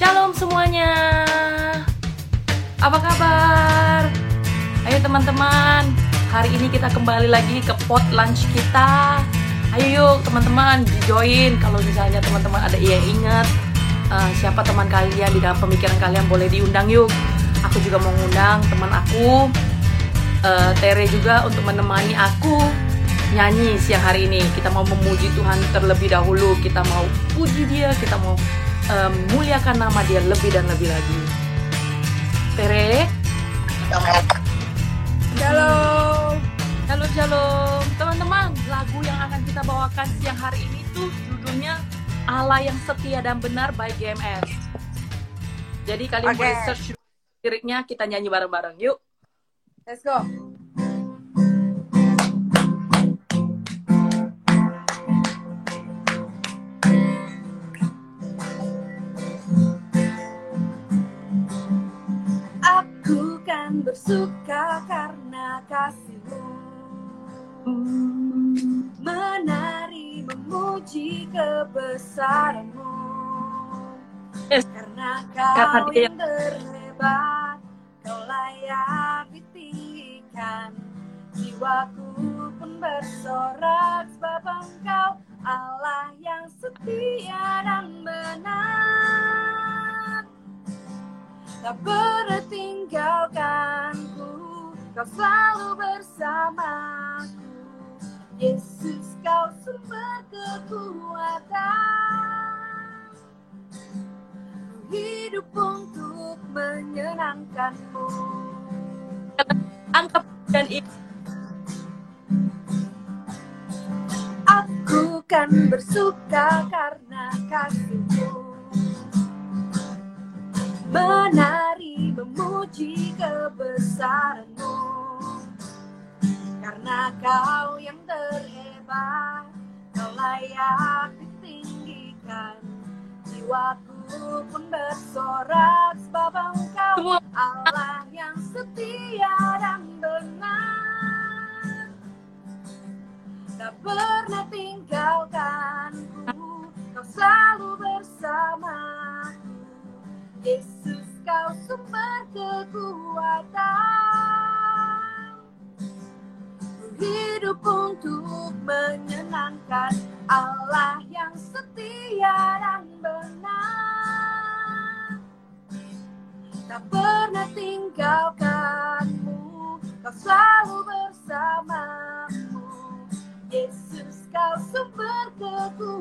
Shalom semuanya. Apa kabar? Ayo teman-teman, hari ini kita kembali lagi ke pot lunch kita. Ayo yuk teman-teman join kalau misalnya teman-teman ada yang ingat uh, siapa teman kalian di dalam pemikiran kalian boleh diundang yuk. Aku juga mau ngundang teman aku uh, Tere juga untuk menemani aku nyanyi siang hari ini. Kita mau memuji Tuhan terlebih dahulu. Kita mau puji Dia, kita mau um, muliakan nama Dia lebih dan lebih lagi. Tere. Shalom. Halo shalom. Teman-teman, lagu yang akan kita bawakan siang hari ini tuh judulnya Allah yang setia dan benar by GMS. Jadi kalian Oke. boleh search liriknya, kita nyanyi bareng-bareng. Yuk. Let's go. Bersuka karena kasihmu. Menari memuji kebesaranmu. Yes. Karena kau dia- yang terhebat Kau layak ditinggikan Jiwaku pun bersorak Sebab engkau Allah yang setia dan benar Tak pernah tinggalkanku Kau selalu bersamaku. Yesus kau sumber kekuatan. Ku hidup untuk menyenangkanmu. Angkat dan ini. Aku kan bersuka karena kasihmu Menari memuji kebesaranmu. Karena kau yang terhebat Kau layak ditinggikan. Jiwaku pun bersorak Sebab engkau Allah yang setia dan benar. Tak pernah tinggalkanku Kau selalu bersamaku Yesus kau sumber kekuatan. Ku hidup untuk menyenangkan Allah yang setia dan benar. Tak pernah tinggalkanmu Kau selalu bersamamu. Yesus kau sumber kekuatan. Ku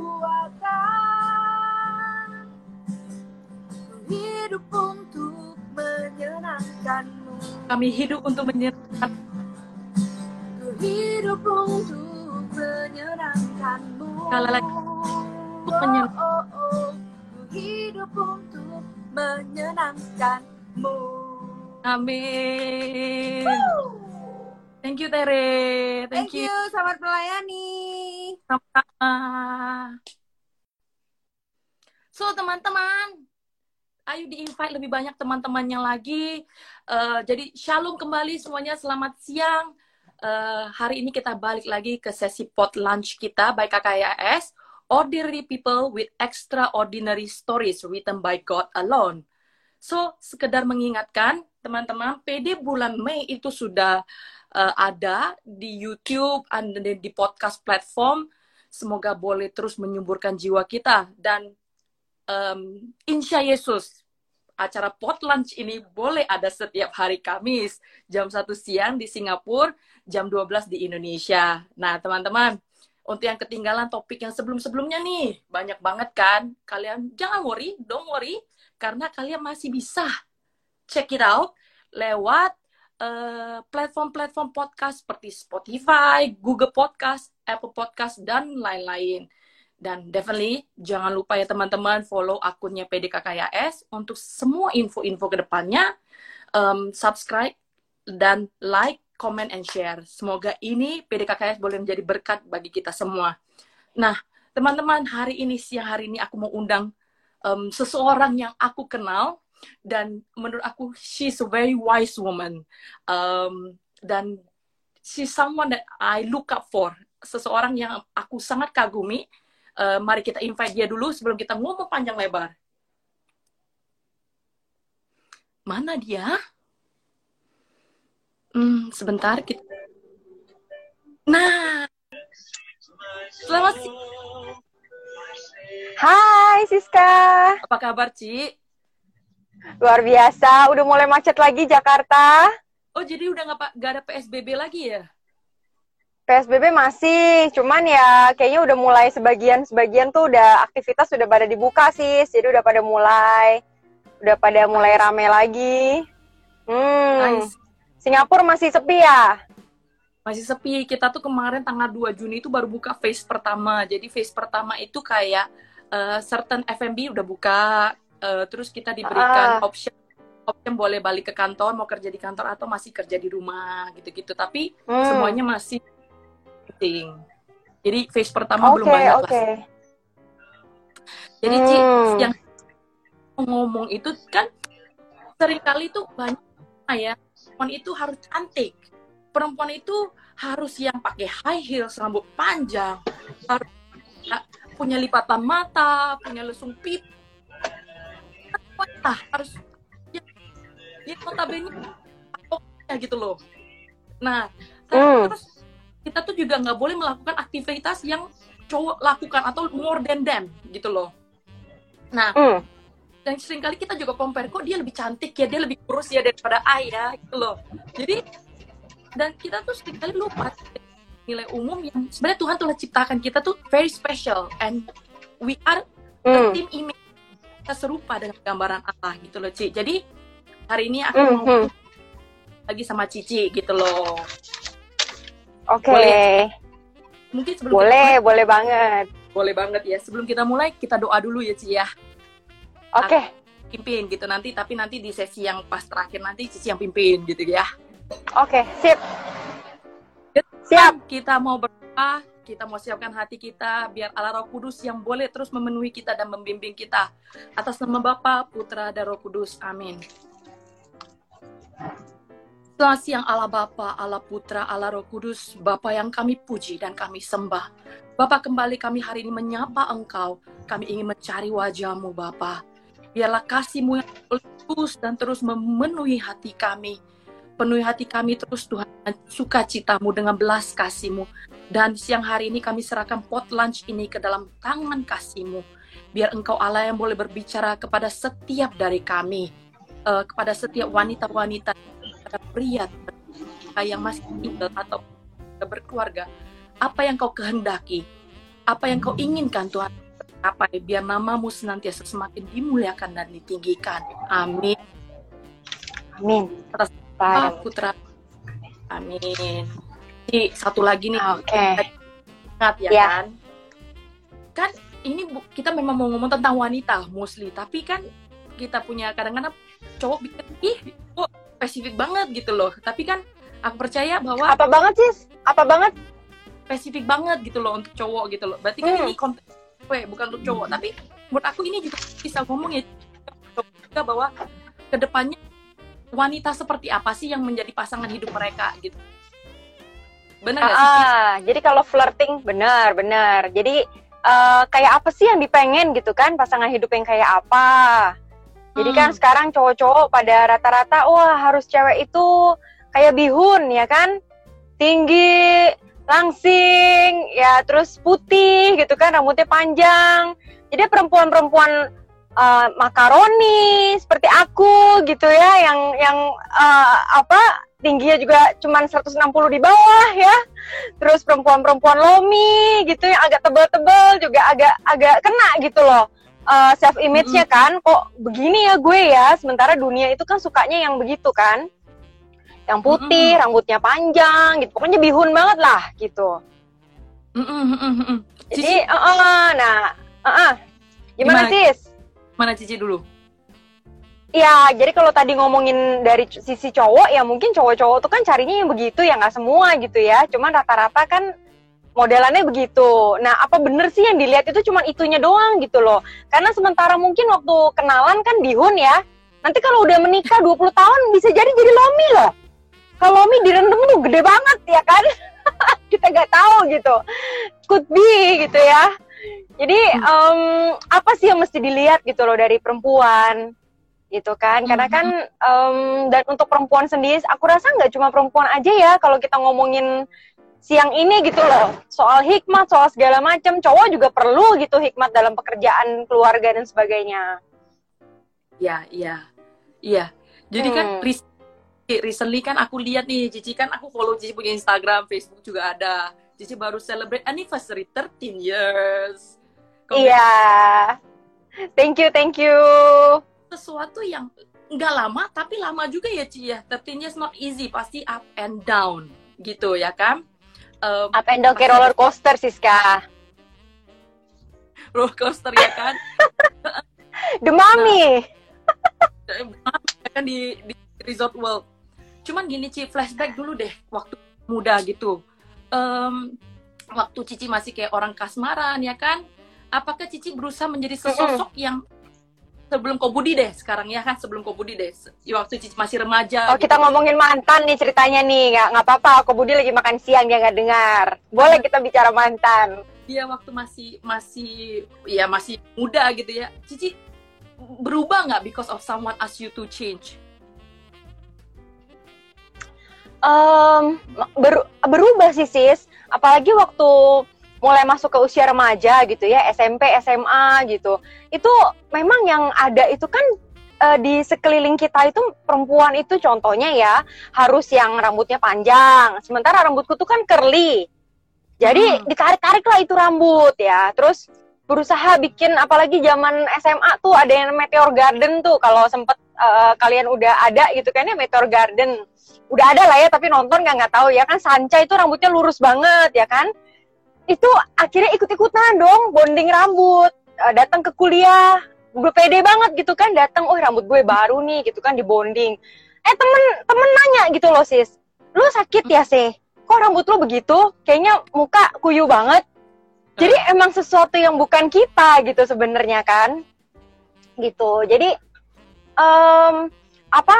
hidup untuk menyenangkanmu kami hidup untuk menyenangkan Ku hidup untuk menyenangkanmu Sekali lagi, untuk menyen- oh, oh, oh. Ku hidup untuk menyenangkanmu Amin. Woo! Thank you Tere. Thank you, selamat melayani. Sama-sama. So teman-teman, ayo di-invite lebih banyak teman-temannya lagi. Eh, jadi shalom kembali semuanya, selamat siang. Eh, hari ini kita balik lagi ke sesi pot lunch kita by KKIS, Ordinary People with Extraordinary Stories written by God alone. So, sekedar mengingatkan teman-teman, PD bulan Mei itu sudah eh, ada di YouTube, ada di di podcast platform. Semoga boleh terus menyuburkan jiwa kita dan em, Insya Yesus acara pot lunch ini boleh ada setiap hari Kamis jam 1 siang di Singapura, jam 12 di Indonesia. Nah, teman-teman, untuk yang ketinggalan topik yang sebelum-sebelumnya nih, banyak banget kan? Kalian jangan worry, don't worry, karena kalian masih bisa check it out lewat eh, platform-platform podcast seperti Spotify, Google Podcast, Apple Podcast, dan lain-lain. Dan definitely jangan lupa ya teman-teman follow akunnya PDKKYS untuk semua info-info ke depannya. Um, subscribe dan like, comment, and share. Semoga ini PDKKS boleh menjadi berkat bagi kita semua. Nah, teman-teman, hari ini, siang hari ini aku mau undang um, seseorang yang aku kenal dan menurut aku she's a very wise woman. Um, dan she's someone that I look up for. Seseorang yang aku sangat kagumi. Uh, mari kita invite dia dulu sebelum kita ngomong panjang lebar. Mana dia? Hmm, sebentar kita. Nah, selamat siang. Hai Siska, Apa kabar, Ci? luar biasa. Udah mulai macet lagi Jakarta. Oh, jadi udah nggak ada PSBB lagi ya? PSBB masih, cuman ya kayaknya udah mulai sebagian-sebagian tuh udah aktivitas udah pada dibuka sih. Jadi udah pada mulai, udah pada mulai rame lagi. Hmm, Nice. Singapura masih sepi ya? Masih sepi. Kita tuh kemarin tanggal 2 Juni itu baru buka phase pertama. Jadi phase pertama itu kayak eh, certain F&B udah buka, eh, terus kita diberikan Ah. option option boleh balik ke kantor, mau kerja di kantor atau masih kerja di rumah gitu-gitu. Tapi Hmm. semuanya masih penting. Jadi phase pertama belum Oke, banyak oke. lah. Jadi Ci, Hmm. yang ngomong itu kan sering kali tuh banyak ya perempuan itu harus cantik. Perempuan itu harus yang pakai high heels, rambut panjang, harus ya, punya lipatan mata, punya lesung pipi. Nah, harus ya, ya notabene ya gitu loh. Nah, Hmm. Kita tuh juga nggak boleh melakukan aktivitas yang cowok lakukan atau more than them gitu loh. Nah, Hmm. dan sering kali kita juga compare kok dia lebih cantik ya, dia lebih kurus ya daripada ayah gitu loh. Jadi dan kita tuh sering kali lupa nilai umum yang sebenarnya Tuhan telah ciptakan kita tuh very special and we are a team image kita serupa dengan gambaran Allah gitu loh Ci. Jadi hari ini aku Hmm, mau hmm. lagi sama Cici gitu loh. Oke, Boleh. Mungkin sebelum kita boleh, mulai, boleh banget. boleh banget ya. Sebelum kita mulai kita doa dulu ya Ci ya. Oke, Pimpin gitu nanti tapi nanti di sesi yang pas terakhir nanti Cici yang pimpin gitu ya. oke, sip. Siap. Kita mau berdoa, kita mau siapkan hati kita biar Allah Roh Kudus yang boleh terus memenuhi kita dan membimbing kita. Atas nama Bapa, Putra, dan Roh Kudus. Amin. Selamat siang Allah Bapa, Allah Putra, Allah Roh Kudus, Bapa yang kami puji dan kami sembah. Bapa kembali kami hari ini menyapa Engkau. Kami ingin mencari wajahmu Bapa. Biarlah kasihmu yang tulus dan terus memenuhi hati kami. Penuhi hati kami terus Tuhan sukacitamu dengan belas kasihmu. Dan siang hari ini kami serahkan pot lunch ini ke dalam tangan kasihmu. Biar engkau Allah yang boleh berbicara kepada setiap dari kami. eh, kepada setiap wanita-wanita, kepada pria yang masih tinggal atau berkeluarga. Apa yang kau kehendaki? Apa yang kau inginkan Tuhan? Apa biar namamu senantiasa semakin dimuliakan dan ditinggikan. Amin. Amin. Atas. Ah, putra. Amin. Ci, satu lagi nih. Oke. Ingat ya Ya. kan? Kan ini kita memang mau ngomong tentang wanita mostly, tapi kan kita punya kadang-kadang cowok bikin ih kok spesifik banget gitu loh. Tapi kan aku percaya bahwa Apa banget sih? Apa banget? spesifik banget gitu loh untuk cowok gitu loh. Berarti kan Hmm. ini konten cewek bukan untuk cowok. Tapi menurut aku ini juga bisa ngomong ya juga bahwa ke depannya wanita seperti apa sih yang menjadi pasangan hidup mereka gitu. Benar nggak sih? Ah, jadi kalau flirting benar, benar. Jadi eh, kayak apa sih yang dipengen gitu kan pasangan hidup yang kayak apa? Jadi kan Hmm. sekarang cowok-cowok pada rata-rata wah harus cewek itu kayak bihun ya kan? Tinggi, langsing, ya terus putih gitu kan, rambutnya panjang. Jadi perempuan-perempuan eh, makaroni seperti aku gitu ya yang yang eh, apa tingginya juga cuman 160 di bawah ya terus perempuan-perempuan lomi gitu yang agak tebel-tebel juga agak agak kena gitu loh uh, self image-nya kan kok begini ya gue ya? Sementara dunia itu kan sukanya yang begitu kan? Yang putih rambutnya panjang gitu. Pokoknya bihun banget lah gitu. Jadi uh, uh, nah uh, uh. gimana, Gimana? sis mana Cici dulu? Ya, jadi kalau tadi ngomongin dari sisi cowok, ya mungkin cowok-cowok tuh kan carinya yang begitu ya nggak semua gitu ya. Cuman rata-rata kan modelannya begitu. Nah, apa bener sih yang dilihat itu cuman itunya doang gitu loh. Karena sementara mungkin waktu kenalan kan bihun ya. Nanti kalau udah menikah 20 tahun bisa jadi jadi lomi loh. Kalau lomi direndam tuh gede banget ya kan. Kita nggak tahu gitu. Could be gitu ya. Jadi em, apa sih yang mesti dilihat gitu loh dari perempuan? gitu kan karena kan em, dan untuk perempuan sendiri aku rasa nggak cuma perempuan aja ya kalau kita ngomongin siang ini gitu loh soal hikmat soal segala macam cowok juga perlu gitu hikmat dalam pekerjaan keluarga dan sebagainya Iya, iya. Iya. Jadi kan Hmm. rec- recently kan aku lihat nih, Cici kan aku follow Cici punya Instagram, Facebook juga ada. Cici baru celebrate anniversary 13 years. iya thank you thank you Sesuatu yang nggak lama, tapi lama juga ya, Ci ya. 13 years not easy, pasti up and down gitu ya kan. Um, up and down kayak roller coaster Siska roller coaster ya kan. demami Ya kan di, di Resort World. Cuman gini Ci, flashback dulu deh waktu muda gitu. Em, waktu Cici masih kayak orang kasmaran ya kan. Apakah Cici berusaha menjadi sesosok yang sebelum kau budi deh sekarang ya kan sebelum kau budi deh waktu Cici masih remaja. Oh kita gitu. ngomongin mantan nih ceritanya nih nggak nggak apa-apa aku Budi lagi makan siang dia nggak dengar boleh kita bicara mantan Iya waktu masih masih ya masih muda gitu ya. Cici berubah nggak because of someone ask you to change? Em, beru- berubah sih sis apalagi waktu mulai masuk ke usia remaja gitu ya SMP SMA gitu. Itu memang yang ada itu kan eh, di sekeliling kita itu perempuan itu contohnya ya harus yang rambutnya panjang. Sementara rambutku tuh kan curly. Jadi Hmm. ditarik-tarik lah itu rambut ya. Terus berusaha bikin apalagi zaman SMA tuh ada yang Meteor Garden tuh. Kalau sempet eh, kalian udah ada gitu kan ya Meteor Garden. Udah ada lah ya tapi nonton nggak nggak tahu ya kan. Sanca itu rambutnya lurus banget ya kan itu akhirnya ikut-ikutan dong bonding rambut. Eh, datang ke kuliah gue pede banget gitu kan datang oh rambut gue baru nih gitu kan di bonding eh temen temen nanya gitu loh sis. Lu sakit ya sih kok rambut lu begitu? Kayaknya muka kuyu banget. Jadi emang sesuatu yang bukan kita gitu sebenarnya kan. Gitu. Jadi em, apa?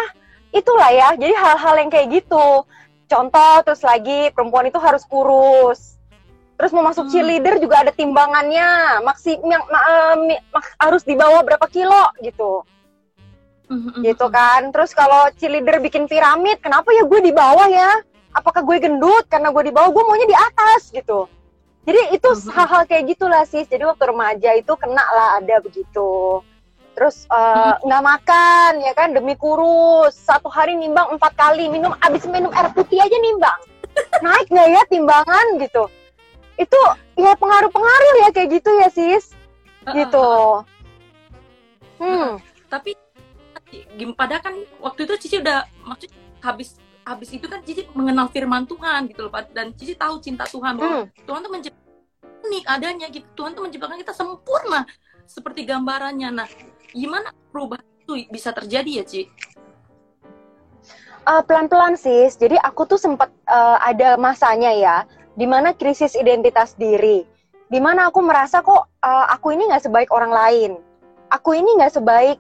Itulah ya. Jadi hal-hal yang kayak gitu. Contoh terus lagi perempuan itu harus kurus terus mau masuk Hmm. cheerleader juga ada timbangannya. Maksim yang ma- eh, mi- mak- harus dibawa berapa kilo gitu. Gitu kan. Terus kalau cheerleader bikin piramid kenapa ya gue di bawah ya? Apakah gue gendut? Karena gue di bawah gue maunya di atas gitu. Jadi itu hal-hal kayak gitulah sis. Jadi waktu remaja itu kena lah ada begitu. Terus eh, nggak makan ya kan demi kurus. Satu hari nimbang empat kali minum abis minum air putih aja nimbang. Naik nggak ya timbangan gitu itu ya pengaruh-pengaruh ya kayak gitu ya sis. Gitu. hmm. Tapi padahal kan waktu itu Cici udah maksudnya habis habis itu kan Cici mengenal firman Tuhan gitu loh dan Cici tahu cinta Tuhan. Bahwa hmm. Tuhan tuh menciptakan unik adanya gitu. Tuhan tuh menciptakan kita sempurna seperti gambarannya. Nah gimana perubahan itu bisa terjadi ya Ci? Uh, pelan-pelan sis. Jadi aku tuh sempat uh, ada masanya ya, di mana krisis identitas diri, di mana aku merasa kok uh, aku ini nggak sebaik orang lain, aku ini nggak sebaik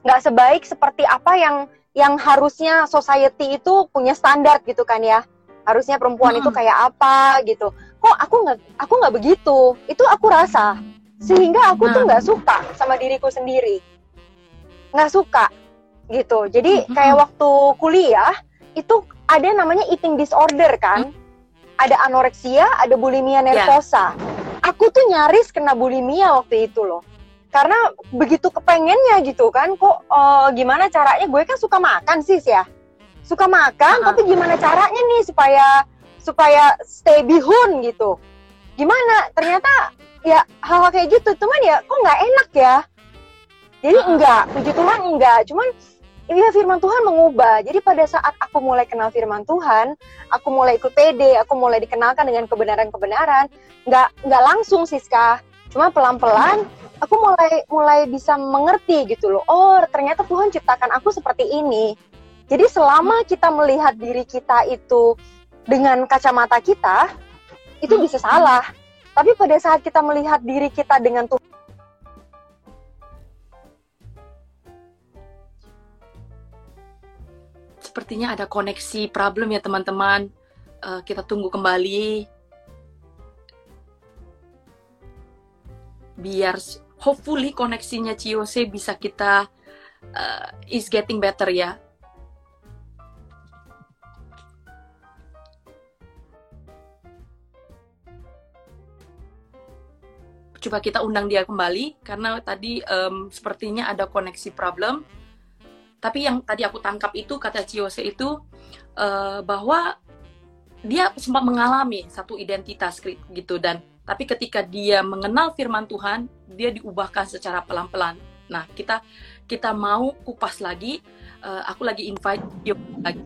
nggak sebaik seperti apa yang yang harusnya society itu punya standar gitu kan ya. Harusnya perempuan itu Mm-mm. kayak apa gitu. Kok aku nggak aku nggak begitu. Itu aku rasa sehingga aku tuh Nah. nggak suka sama diriku sendiri nggak suka gitu jadi kayak waktu kuliah itu ada namanya eating disorder kan ada anoreksia ada bulimia nervosa. Aku tuh nyaris kena bulimia waktu itu loh. Karena begitu kepengennya gitu kan kok eh, gimana caranya? Gue kan suka makan sih ya. Suka makan Uh-uh. tapi gimana caranya nih supaya supaya stay bihun gitu? Gimana? Ternyata ya hal-hal kayak gitu. Cuman ya kok nggak enak ya? Jadi enggak puji Tuhan enggak cuman ya firman Tuhan mengubah. Jadi pada saat aku mulai kenal firman Tuhan aku mulai ikut PD aku mulai dikenalkan dengan kebenaran-kebenaran nggak nggak langsung Siska cuma pelan-pelan aku mulai mulai bisa mengerti gitu loh. Oh ternyata Tuhan ciptakan aku seperti ini. Jadi selama kita melihat diri kita itu dengan kacamata kita itu Hmm. bisa salah. Tapi pada saat kita melihat diri kita dengan Tuhan Sepertinya ada koneksi problem ya teman-teman. Eh, kita tunggu kembali. Biar hopefully koneksinya Ciose bisa kita uh, is getting better ya. Coba kita undang dia kembali karena tadi um, sepertinya ada koneksi problem. Tapi yang tadi aku tangkap itu kata Ciose itu uh, bahwa dia sempat mengalami satu identitas gitu. Dan tapi ketika dia mengenal firman Tuhan dia diubahkan secara pelan-pelan. Nah kita kita mau kupas lagi. Uh, aku lagi invite Yo lagi.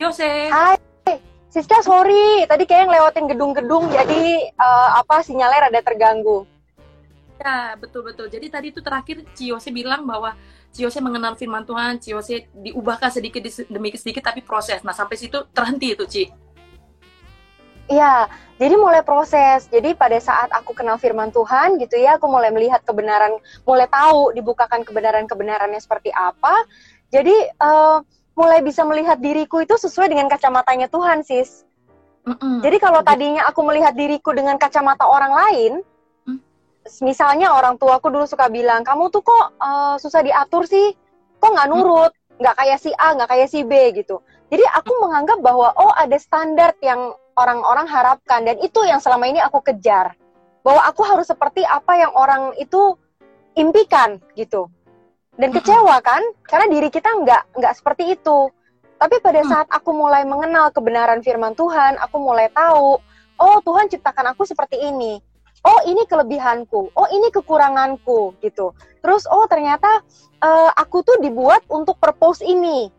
Yose Hai! Siska sorry. Tadi kayak ngelewatin gedung-gedung jadi uh, apa sinyalnya rada terganggu. Ya betul betul. Jadi tadi itu terakhir Ciose bilang bahwa Ciose mengenal firman Tuhan Ciose diubahkan sedikit demi sedikit tapi proses nah sampai situ terhenti itu Ci Iya, jadi mulai proses. Jadi pada saat aku kenal firman Tuhan gitu ya, aku mulai melihat kebenaran, mulai tahu dibukakan kebenaran-kebenarannya seperti apa. Jadi uh, mulai bisa melihat diriku itu sesuai dengan kacamatanya Tuhan, sis. Mm-mm. Jadi kalau tadinya aku melihat diriku dengan kacamata orang lain, mm. Misalnya orang tuaku dulu suka bilang, kamu tuh kok uh, susah diatur sih, kok nggak nurut, nggak kayak si A, nggak kayak si B gitu. Jadi aku menganggap bahwa oh ada standar yang orang-orang harapkan dan itu yang selama ini aku kejar. Bahwa aku harus seperti apa yang orang itu impikan gitu. Dan kecewa kan? Karena diri kita nggak nggak seperti itu. Tapi pada saat aku mulai mengenal kebenaran firman Tuhan aku mulai tahu oh Tuhan ciptakan aku seperti ini oh ini kelebihanku oh ini kekuranganku gitu terus oh ternyata uh, aku tuh dibuat untuk purpose ini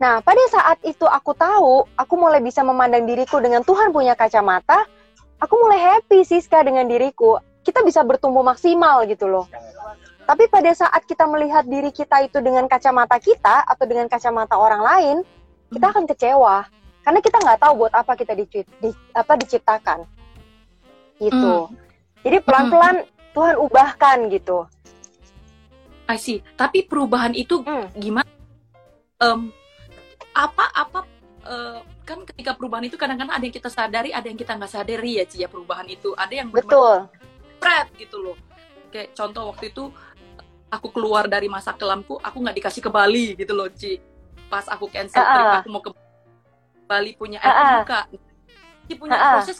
Nah, pada saat itu aku tahu, aku mulai bisa memandang diriku dengan Tuhan punya kacamata, aku mulai happy Siska dengan diriku. Kita bisa bertumbuh maksimal gitu loh. Tapi pada saat kita melihat diri kita itu dengan kacamata kita atau dengan kacamata orang lain, kita akan kecewa karena kita nggak tahu buat apa kita dicip, di, apa diciptakan. Gitu. Mm. Jadi pelan-pelan mm. Tuhan ubahkan gitu. I see. Tapi perubahan itu mm. gimana? Um, apa apa uh, kan ketika perubahan itu kadang-kadang ada yang kita sadari ada yang kita nggak sadari ya Cia perubahan itu ada yang betul spread gitu loh kayak contoh waktu itu aku keluar dari masa kelamku aku nggak dikasih ke Bali gitu loh Ci pas aku cancel uh -uh. trip aku mau ke Bali punya air uh -uh. buka Ci punya uh -uh. proses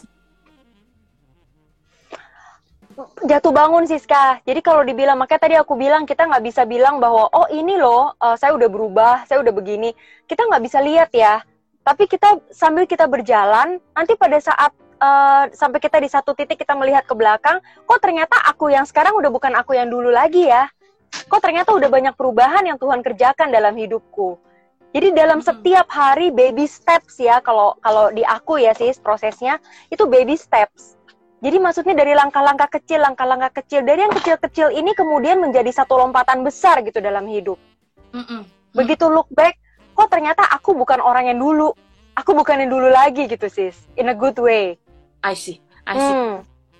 jatuh bangun Siska. Jadi kalau dibilang makanya tadi aku bilang kita nggak bisa bilang bahwa oh ini loh uh, saya udah berubah, saya udah begini. Kita nggak bisa lihat ya. Tapi kita sambil kita berjalan, nanti pada saat uh, sampai kita di satu titik kita melihat ke belakang, kok ternyata aku yang sekarang udah bukan aku yang dulu lagi ya. Kok ternyata udah banyak perubahan yang Tuhan kerjakan dalam hidupku. Jadi dalam hmm. setiap hari baby steps ya kalau kalau di aku ya sih prosesnya itu baby steps jadi maksudnya dari langkah-langkah kecil, langkah-langkah kecil, dari yang kecil-kecil ini kemudian menjadi satu lompatan besar gitu dalam hidup. Mm -mm. Begitu look back, kok ternyata aku bukan orang yang dulu, aku bukan yang dulu lagi gitu sis, in a good way. I see, I see. Mm.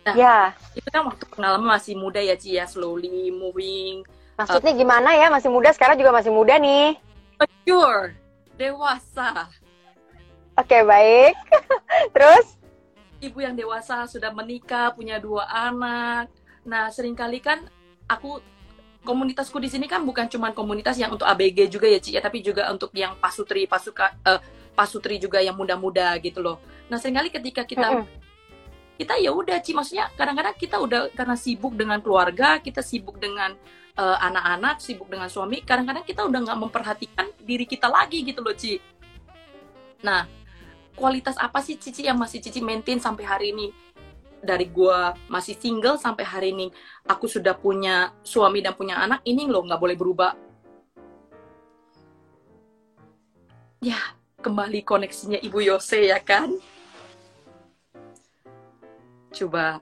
Nah, ya. Itu kan waktu pengalaman masih muda ya Cia, slowly moving. Maksudnya uh, gimana ya, masih muda, sekarang juga masih muda nih. Mature, dewasa. Oke, okay, baik. Terus? Ibu yang dewasa sudah menikah punya dua anak. Nah sering kali kan aku komunitasku di sini kan bukan cuma komunitas yang untuk ABG juga ya Ci ya tapi juga untuk yang pasutri pasuka uh, pasutri juga yang muda-muda gitu loh. Nah sering kali ketika kita mm -hmm. kita ya udah Ci maksudnya kadang-kadang kita udah karena sibuk dengan keluarga kita sibuk dengan eh, anak-anak uh, sibuk dengan suami kadang-kadang kita udah nggak memperhatikan diri kita lagi gitu loh Ci. Nah kualitas apa sih Cici yang masih Cici maintain sampai hari ini? Dari gua masih single sampai hari ini aku sudah punya suami dan punya anak, ini loh nggak boleh berubah. Ya, kembali koneksinya Ibu Yose ya kan? Coba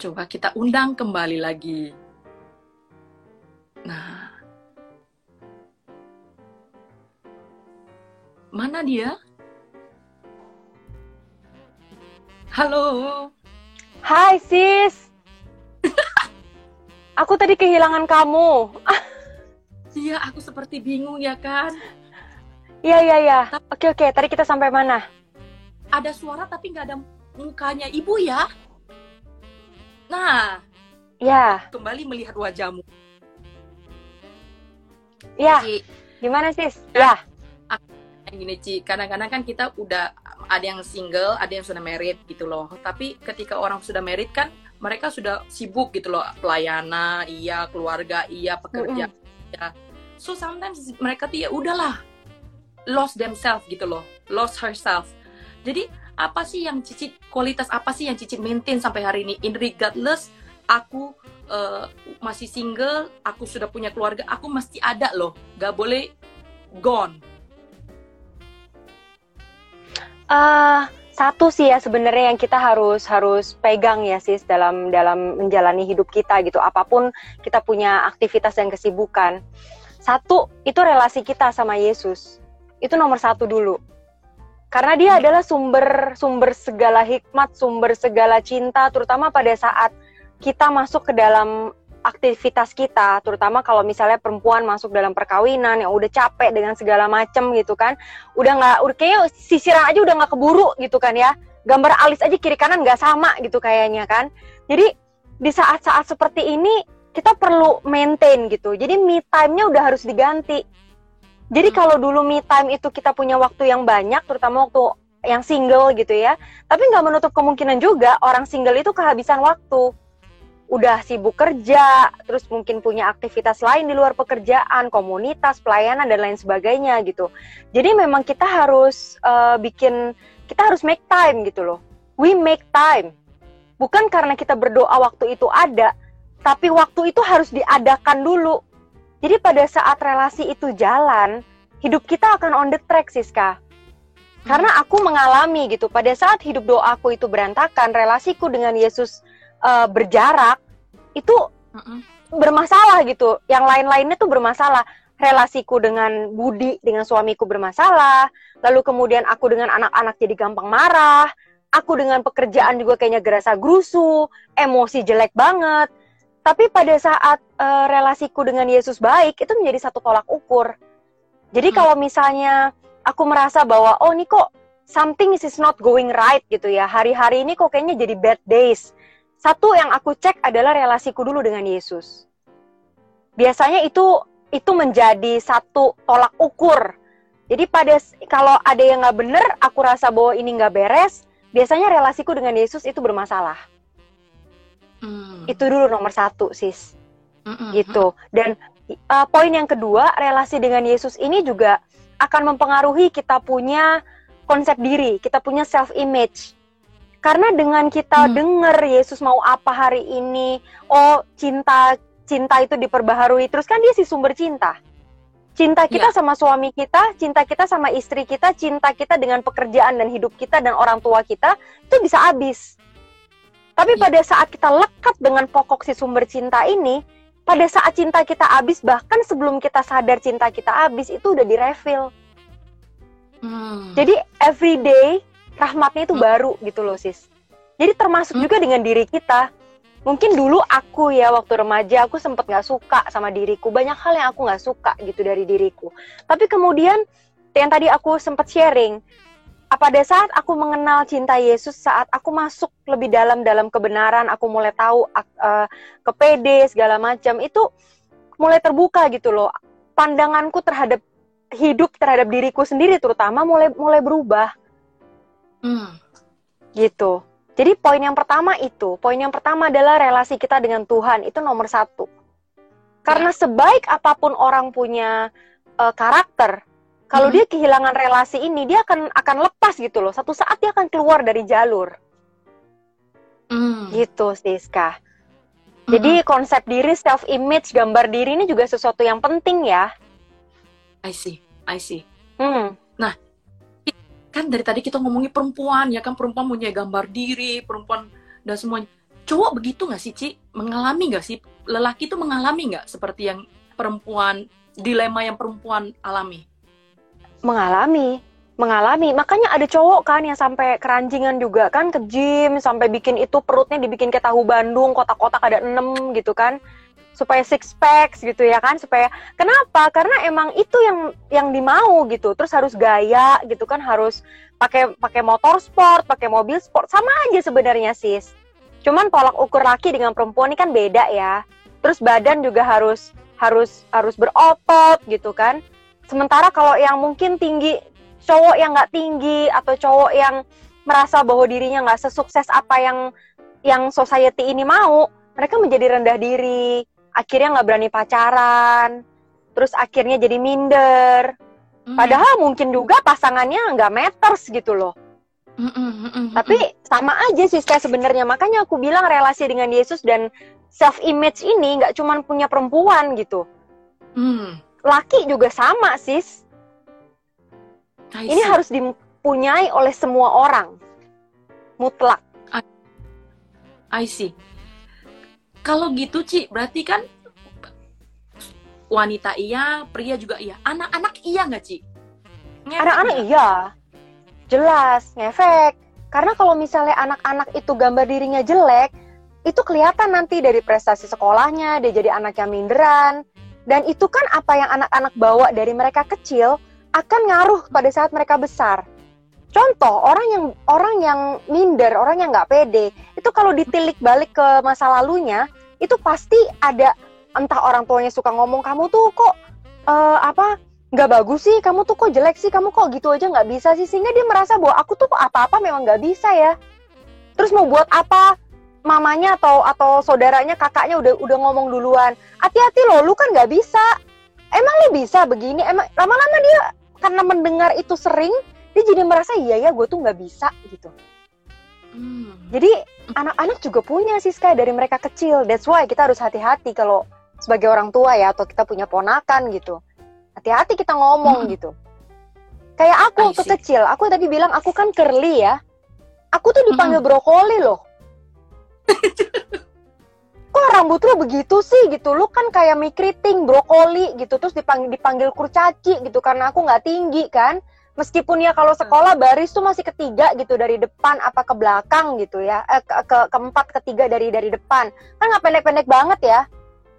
Coba kita undang kembali lagi. Nah, Mana dia? Halo. Hai sis. aku tadi kehilangan kamu. Iya, aku seperti bingung ya kan. Iya, iya, iya. Oke, oke. Tadi kita sampai mana? Ada suara tapi nggak ada mukanya ibu ya. Nah, Ya, kembali melihat wajahmu. ya. Gimana sis? Ya. yang gini Ci, kadang-kadang kan kita udah ada yang single, ada yang sudah married gitu loh. Tapi ketika orang sudah married kan mereka sudah sibuk gitu loh, pelayanan, iya, keluarga, iya, pekerja, iya. So sometimes mereka tuh ya udahlah, lost themselves gitu loh, lost herself. Jadi apa sih yang Cici kualitas apa sih yang Cici maintain sampai hari ini? In regardless aku eh, masih single, aku sudah punya keluarga, aku mesti ada loh, gak boleh gone. Eh, satu sih ya sebenarnya yang kita harus harus pegang ya sis dalam dalam menjalani hidup kita gitu. Apa pun kita punya aktivitas dan kesibukan. Satu itu relasi kita sama Yesus. Itu nomor satu dulu. Karena dia adalah sumber sumber segala hikmat, sumber segala cinta, terutama pada saat kita masuk ke dalam aktivitas kita, terutama kalau misalnya perempuan masuk dalam perkawinan yang udah capek dengan segala macem gitu kan, udah nggak, udah kayak sisiran aja udah nggak keburu gitu kan ya, gambar alis aja kiri kanan nggak sama gitu kayaknya kan. Jadi di saat-saat seperti ini kita perlu maintain gitu. Jadi me time-nya udah harus diganti. Jadi Hmm. kalau dulu me time itu kita punya waktu yang banyak, terutama waktu yang single gitu ya, tapi nggak menutup kemungkinan juga orang single itu kehabisan waktu udah sibuk kerja, terus mungkin punya aktivitas lain di luar pekerjaan, komunitas, pelayanan dan lain sebagainya gitu. Jadi memang kita harus eh, bikin, kita harus make time gitu loh. We make time, bukan karena kita berdoa waktu itu ada, tapi waktu itu harus diadakan dulu. Jadi pada saat relasi itu jalan, hidup kita akan on the track Siska. Karena aku mengalami gitu, pada saat hidup doaku itu berantakan, relasiku dengan Yesus eh, berjarak, itu Mm-mm. bermasalah gitu. Yang lain-lainnya tuh bermasalah. Relasiku dengan Budi, dengan suamiku bermasalah. Lalu kemudian aku dengan anak-anak jadi gampang marah. Aku dengan pekerjaan juga kayaknya gerasa gerusu, emosi jelek banget. Tapi pada saat eh, relasiku dengan Yesus baik, itu menjadi satu tolak ukur. Jadi Hmm. kalau misalnya aku merasa bahwa oh ini kok something is not going right gitu ya. Hari-hari ini kok kayaknya jadi bad days. Satu yang aku cek adalah relasiku dulu dengan Yesus. Biasanya itu itu menjadi satu tolak ukur. Jadi pada kalau ada yang nggak bener, aku rasa bahwa ini nggak beres. Biasanya relasiku dengan Yesus itu bermasalah. Mm. Itu dulu nomor satu, sis Mm-mm. gitu. Dan uh, poin yang kedua, relasi dengan Yesus ini juga akan mempengaruhi kita punya konsep diri, kita punya self image. Karena dengan kita Hmm. denger Yesus mau apa hari ini, oh cinta cinta itu diperbaharui, terus kan dia si sumber cinta. Cinta kita Ya. sama suami kita, cinta kita sama istri kita, cinta kita dengan pekerjaan dan hidup kita dan orang tua kita itu bisa habis. Tapi Ya. pada saat kita lekat dengan pokok si sumber cinta ini, pada saat cinta kita habis bahkan sebelum kita sadar cinta kita habis itu udah direfill. Mm. Jadi every day rahmatnya itu Hmm. baru gitu loh sis. Jadi termasuk Hmm. juga dengan diri kita. Mungkin dulu aku ya waktu remaja aku sempet nggak suka sama diriku. Banyak hal yang aku nggak suka gitu dari diriku. Tapi kemudian yang tadi aku sempet sharing, pada saat aku mengenal cinta Yesus, saat aku masuk lebih dalam dalam kebenaran, aku mulai tahu ak- eh, kepede segala macam itu mulai terbuka gitu loh. Pandanganku terhadap hidup terhadap diriku sendiri terutama mulai mulai berubah Mm. gitu. Jadi poin yang pertama itu, poin yang pertama adalah relasi kita dengan Tuhan itu nomor satu. Karena sebaik apa pun orang punya eh, karakter, kalau Mhm. dia kehilangan relasi ini, dia akan akan lepas gitu loh. Satu saat dia akan keluar dari jalur, Mm. gitu Siska. Jadi konsep diri, self image, gambar diri ini juga sesuatu yang penting ya. I see, I see. Hmm. Kan dari tadi kita ngomongin perempuan, ya kan perempuan punya gambar diri, perempuan dan semuanya. Cowok begitu nggak sih, Ci? Mengalami nggak sih? Lelaki itu mengalami nggak seperti yang perempuan, dilema yang perempuan alami? mengalami mengalami makanya ada cowok kan yang sampai keranjingan juga kan ke gym sampai bikin itu perutnya dibikin kayak tahu Bandung kotak-kotak ada enam gitu kan supaya six packs gitu ya kan supaya kenapa? Karena emang itu yang yang dimau gitu. Terus harus gaya gitu kan harus pakai pakai motor sport pakai mobil sport. Sama aja sebenarnya sis. Cuman tolak ukur laki dengan perempuan ini kan beda ya. Terus badan juga harus harus harus berotot gitu kan. Sementara kalau yang mungkin tinggi cowok yang nggak tinggi atau cowok yang merasa bahwa dirinya nggak sesukses apa yang yang society ini mau, mereka menjadi rendah diri, akhirnya nggak berani pacaran, terus akhirnya jadi minder. Hmm. Padahal mungkin juga pasangannya nggak matters gitu loh. Mm, mm, mm, mm, Tapi sama aja sih kayak sebenarnya makanya aku bilang relasi dengan Yesus dan self image ini nggak cuman punya perempuan gitu. mm. Laki juga sama sis. I Ini harus dipunyai oleh semua orang. Mutlak. I see. Kalau gitu, Ci, berarti kan wanita iya, pria juga iya. Anak-anak iya nggak, Ci? Anak-anak iya. Jelas, ngefek. Karena kalau misalnya anak-anak itu gambar dirinya jelek, itu kelihatan nanti dari prestasi sekolahnya, dia jadi anak yang minderan. Dan itu kan apa yang anak-anak bawa dari mereka kecil akan ngaruh pada saat mereka besar. Contoh, orang yang orang yang minder, orang yang nggak pede, itu kalau ditilik balik ke masa lalunya, itu pasti ada entah orang tuanya suka ngomong kamu tuh kok eh, apa nggak bagus sih, kamu tuh kok jelek sih, kamu kok gitu aja nggak bisa sih, sehingga dia merasa bahwa aku tuh apa-apa memang nggak bisa ya. Terus mau buat apa? Mamanya atau atau saudaranya, kakaknya udah udah ngomong duluan. Hati-hati loh, lu kan nggak bisa. Emang lu bisa begini? Emang lama-lama dia karena mendengar itu sering, dia jadi merasa iya ya gue tuh nggak bisa gitu. Hmm. Jadi anak-anak juga punya sih Sky dari mereka kecil. That's why kita harus hati-hati kalau sebagai orang tua ya atau kita punya ponakan gitu. Hati-hati kita ngomong Hmm. gitu. Kayak aku waktu kecil, aku tadi bilang aku kan curly ya. Aku tuh dipanggil brokoli loh. Kok rambut lu begitu sih gitu? Lu kan kayak mie keriting, brokoli gitu. Terus dipanggil dipanggil kurcaci gitu karena aku nggak tinggi kan. Meskipun ya kalau sekolah baris tuh masih ketiga gitu dari depan apa ke belakang gitu ya. Eh, ke, ke keempat ketiga dari dari depan. Kan nggak pendek-pendek banget ya.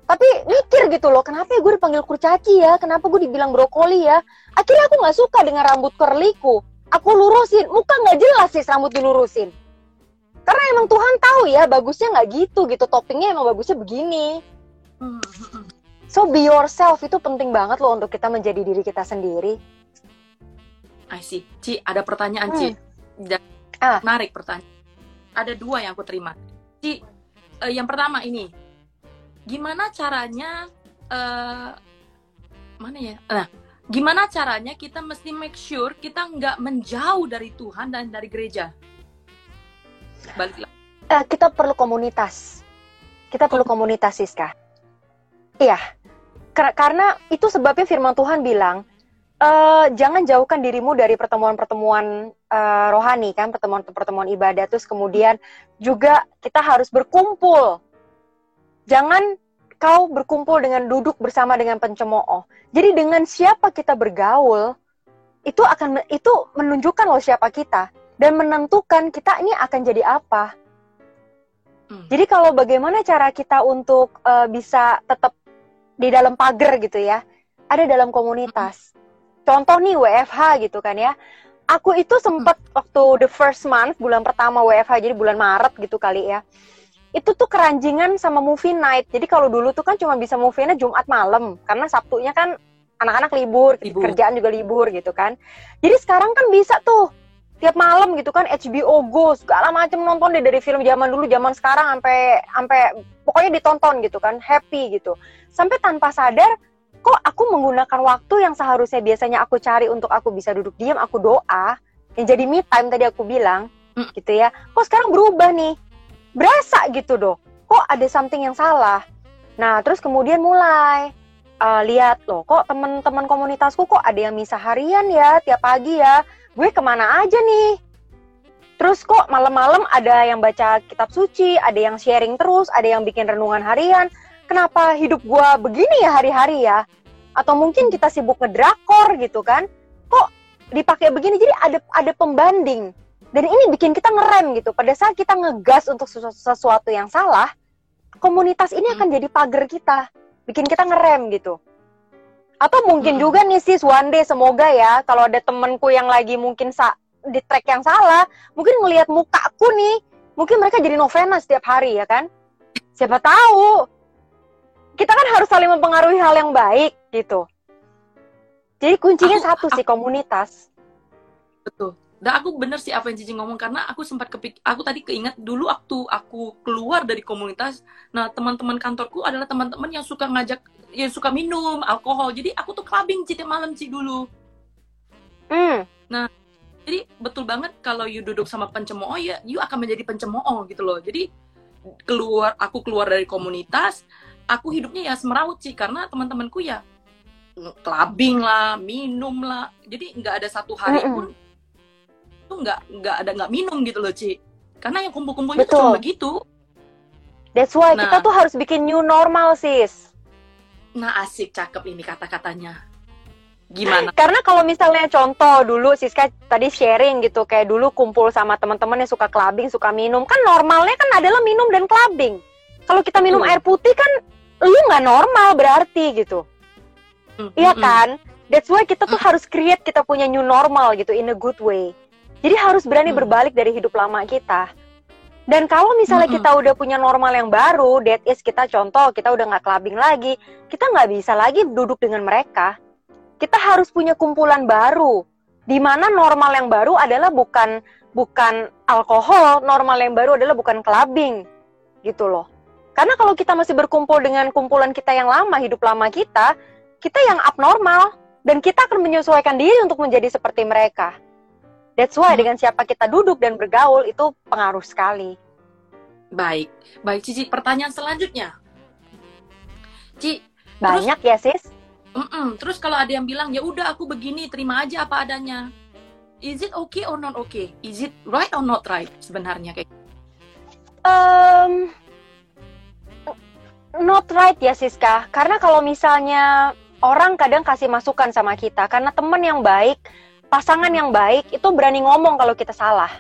Tapi mikir gitu loh, kenapa ya gue dipanggil kurcaci ya? Kenapa gue dibilang brokoli ya? Akhirnya aku nggak suka dengan rambut curlyku. Aku lurusin, muka nggak jelas sih rambut dilurusin. Karena emang Tuhan tahu ya, bagusnya nggak gitu gitu. Toppingnya emang bagusnya begini. Hmm, hmm, hmm. So be yourself itu penting banget loh untuk kita menjadi diri kita sendiri. I see. Ci, ada pertanyaan, Hmm. Ci. Dan- Ah. Menarik pertanyaan. Ada dua yang aku terima. Ci, eh, yang pertama ini. Gimana caranya eh mana ya? Nah, gimana caranya kita mesti make sure kita nggak menjauh dari Tuhan dan dari gereja? Balik lagi. Eh, kita perlu komunitas. Kita perlu komunitas, Siska. Iya. Kar- karena itu sebabnya firman Tuhan bilang, eh, jangan jauhkan dirimu dari pertemuan-pertemuan eh, rohani kan, pertemuan-pertemuan ibadah. Terus kemudian juga kita harus berkumpul. Jangan kau berkumpul dengan duduk bersama dengan pencemooh. Jadi dengan siapa kita bergaul, itu akan itu menunjukkan loh siapa kita dan menentukan kita ini akan jadi apa. Hmm. Jadi kalau bagaimana cara kita untuk eh, bisa tetap di dalam pagar gitu ya, ada dalam komunitas. Contoh nih WFH gitu kan ya. Aku itu sempat waktu the first month, bulan pertama WFH, jadi bulan Maret gitu kali ya. Itu tuh keranjingan sama movie night. Jadi kalau dulu tuh kan cuma bisa movie-nya Jumat malam, karena Sabtunya kan anak-anak libur, Libur. kerjaan juga libur gitu kan. Jadi sekarang kan bisa tuh tiap malam gitu kan HBO Go segala macam nonton deh dari film zaman dulu zaman sekarang sampai sampai pokoknya ditonton gitu kan happy gitu sampai tanpa sadar kok aku menggunakan waktu yang seharusnya biasanya aku cari untuk aku bisa duduk diam aku doa yang jadi me time tadi aku bilang Mm. gitu ya. Kok sekarang berubah nih? Berasa gitu doh kok ada something yang salah? Nah terus kemudian mulai eh, lihat loh kok teman-teman komunitasku kok ada yang misa harian ya tiap pagi ya? Gue ke mana aja nih? Terus kok malam-malam ada yang baca kitab suci ada yang sharing terus ada yang bikin renungan harian kenapa hidup gue begini ya hari-hari ya? Atau mungkin kita sibuk ngedrakor gitu kan? Kok dipakai begini? Jadi ada ada pembanding. Dan ini bikin kita ngerem gitu. Pada saat kita ngegas untuk sesu- sesuatu yang salah komunitas ini akan jadi pagar kita. Bikin kita ngerem gitu. Atau mungkin Hmm. juga nih sis one day semoga ya kalau ada temenku yang lagi mungkin sa di track yang salah mungkin ngelihat mukaku nih mungkin mereka jadi novena setiap hari ya kan? Siapa tahu kita kan harus saling mempengaruhi hal yang baik gitu jadi kuncinya Aku- satu sih komunitas Betul. Dan aku bener sih apa yang Cici ngomong karena aku sempat kepik aku tadi keinget dulu waktu aku keluar dari komunitas, nah teman-teman kantorku adalah teman-teman yang suka ngajak yang suka minum alkohol. Jadi aku tuh clubbing Ci tiap malam Ci dulu. hmm Jadi betul banget kalau you duduk sama pencemooh ya you akan menjadi pencemooh gitu loh. Jadi keluar aku keluar dari komunitas, aku hidupnya ya semeraut sih karena teman-temanku ya clubbing lah, minum lah. Jadi nggak ada satu hari Mm-mm. pun tuh nggak nggak ada nggak minum gitu loh Ci. Karena yang kumpul-kumpulnya tuh Betul. cuma begitu. that's why Nah. kita tuh harus bikin new normal sis Nah asik cakep ini kata-katanya. Gimana? Karena kalau misalnya contoh dulu Siska tadi sharing gitu kayak dulu kumpul sama teman-teman yang suka clubbing, suka minum, kan normalnya kan adalah minum dan clubbing. Kalau kita minum Betul. air putih kan lu nggak normal berarti gitu. Mm, Iya mm, mm. kan? That's why kita tuh harus create kita punya new normal gitu in a good way. Jadi harus berani Mm. berbalik dari hidup lama kita. Dan kalau misalnya Mm-mm. kita udah punya normal yang baru, that is kita contoh kita udah nggak clubbing lagi, kita nggak bisa lagi duduk dengan mereka. Kita harus punya kumpulan baru, di mana normal yang baru adalah bukan bukan alkohol, normal yang baru adalah bukan clubbing, gitu loh. Karena kalau kita masih berkumpul dengan kumpulan kita yang lama, hidup lama kita, kita yang abnormal dan kita akan menyesuaikan diri untuk menjadi seperti mereka. That's why Hmm. dengan siapa kita duduk dan bergaul itu pengaruh sekali. Baik, baik Cici. Pertanyaan selanjutnya, Ci. Banyak ya sis. mm-mm. Terus kalau ada yang bilang ya udah aku begini, terima aja apa adanya. Is it okay or not okay? Is it right or not right sebenarnya kayak? Um, not right ya Siska. Karena kalau misalnya orang kadang kasih masukan sama kita, karena teman yang baik, pasangan yang baik itu berani ngomong kalau kita salah.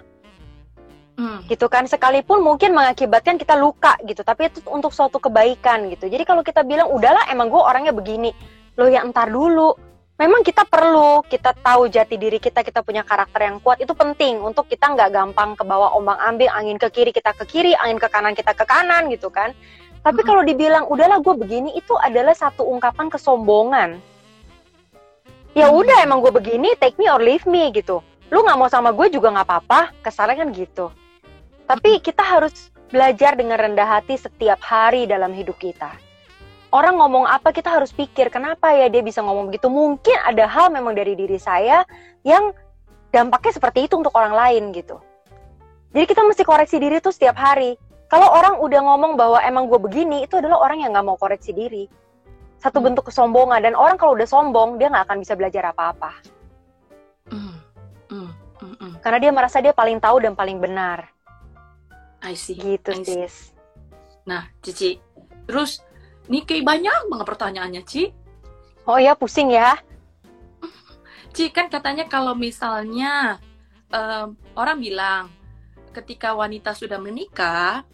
Hmm. gitu kan sekalipun mungkin mengakibatkan kita luka gitu tapi itu untuk suatu kebaikan gitu jadi kalau kita bilang udahlah emang gue orangnya begini lo ya entar dulu memang kita perlu kita tahu jati diri kita kita punya karakter yang kuat itu penting untuk kita nggak gampang ke bawah ombang ambing angin ke kiri kita ke kiri angin ke kanan kita ke kanan gitu kan tapi kalau dibilang udahlah gue begini itu adalah satu ungkapan kesombongan. Ya udah emang gue begini take me or leave me gitu. Lu nggak mau sama gue juga nggak apa-apa kesannya kan gitu. Tapi kita harus belajar dengan rendah hati setiap hari dalam hidup kita. Orang ngomong apa kita harus pikir kenapa ya dia bisa ngomong begitu? Mungkin ada hal memang dari diri saya yang dampaknya seperti itu untuk orang lain gitu. Jadi kita mesti koreksi diri tuh setiap hari kalau orang udah ngomong bahwa emang gue begini itu adalah orang yang nggak mau koreksi diri satu Hmm. bentuk kesombongan dan orang kalau udah sombong dia nggak akan bisa belajar apa-apa Hmm. Hmm. Hmm. Hmm. karena dia merasa dia paling tahu dan paling benar I see. gitu I see. sis Nah, Cici. Terus nih kayak banyak banget pertanyaannya, Ci. oh ya pusing ya Ci kan katanya kalau misalnya em, orang bilang ketika wanita sudah menikah,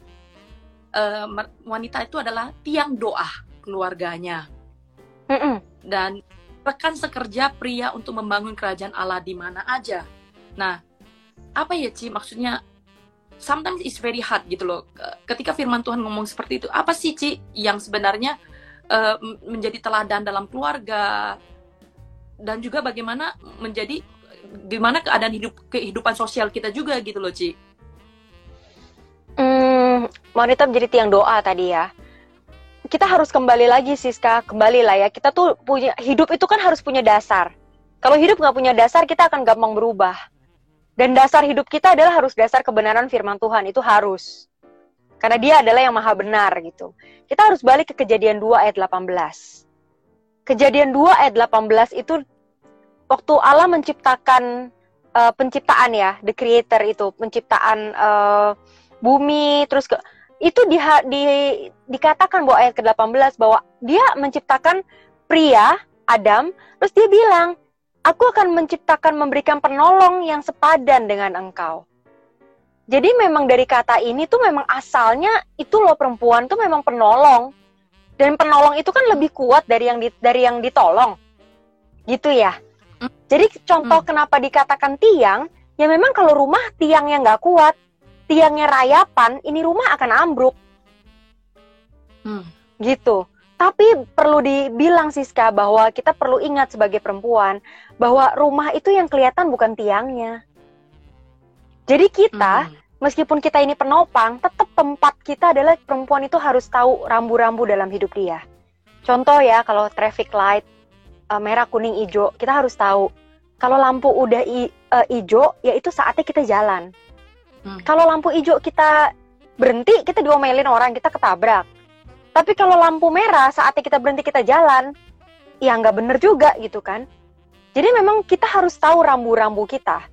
mer- wanita itu adalah tiang doa keluarganya Mm-mm. dan rekan sekerja pria untuk membangun kerajaan Allah di mana aja. Nah, apa ya Ci maksudnya? Sometimes it's very hard gitu loh. Ketika firman Tuhan ngomong seperti itu, apa sih Ci yang sebenarnya m- menjadi teladan dalam keluarga dan juga bagaimana menjadi gimana keadaan hidup kehidupan sosial kita juga gitu loh Ci. Hmm, wanita menjadi tiang doa tadi ya. Kita harus kembali lagi Siska, kembali lah ya. Kita tuh punya hidup itu kan harus punya dasar. Kalau hidup nggak punya dasar, kita akan gampang berubah. Dan dasar hidup kita adalah harus dasar kebenaran firman Tuhan, itu harus. Karena dia adalah yang maha benar gitu. Kita harus balik ke kejadian 2 ayat 18. Kejadian 2 ayat 18 itu waktu Allah menciptakan eh, penciptaan ya, the creator itu, penciptaan eh, bumi terus ke itu di, di dikatakan bahwa ayat ke-18 bahwa dia menciptakan pria Adam terus dia bilang aku akan menciptakan memberikan penolong yang sepadan dengan engkau. Jadi memang dari kata ini tuh memang asalnya itu loh perempuan tuh memang penolong. Dan penolong itu kan lebih kuat dari yang di- dari yang ditolong. Gitu ya. Jadi contoh kenapa dikatakan tiang, ya memang kalau rumah tiang yang nggak kuat, tiangnya rayapan, ini rumah akan ambruk Hmm. gitu. Tapi perlu dibilang Siska bahwa kita perlu ingat sebagai perempuan bahwa rumah itu yang kelihatan bukan tiangnya. Jadi kita Hmm. meskipun kita ini penopang, tetap tempat kita adalah perempuan itu harus tahu rambu-rambu dalam hidup dia. Contoh ya, kalau traffic light eh, merah, kuning, hijau, kita harus tahu. Kalau lampu udah i- eh, hijau, ya itu saatnya kita jalan. Hmm. Kalau lampu hijau kita berhenti, kita diomelin orang, kita ketabrak. Tapi kalau lampu merah, saatnya kita berhenti kita jalan, ya nggak bener juga gitu kan. Jadi memang kita harus tahu rambu-rambu kita.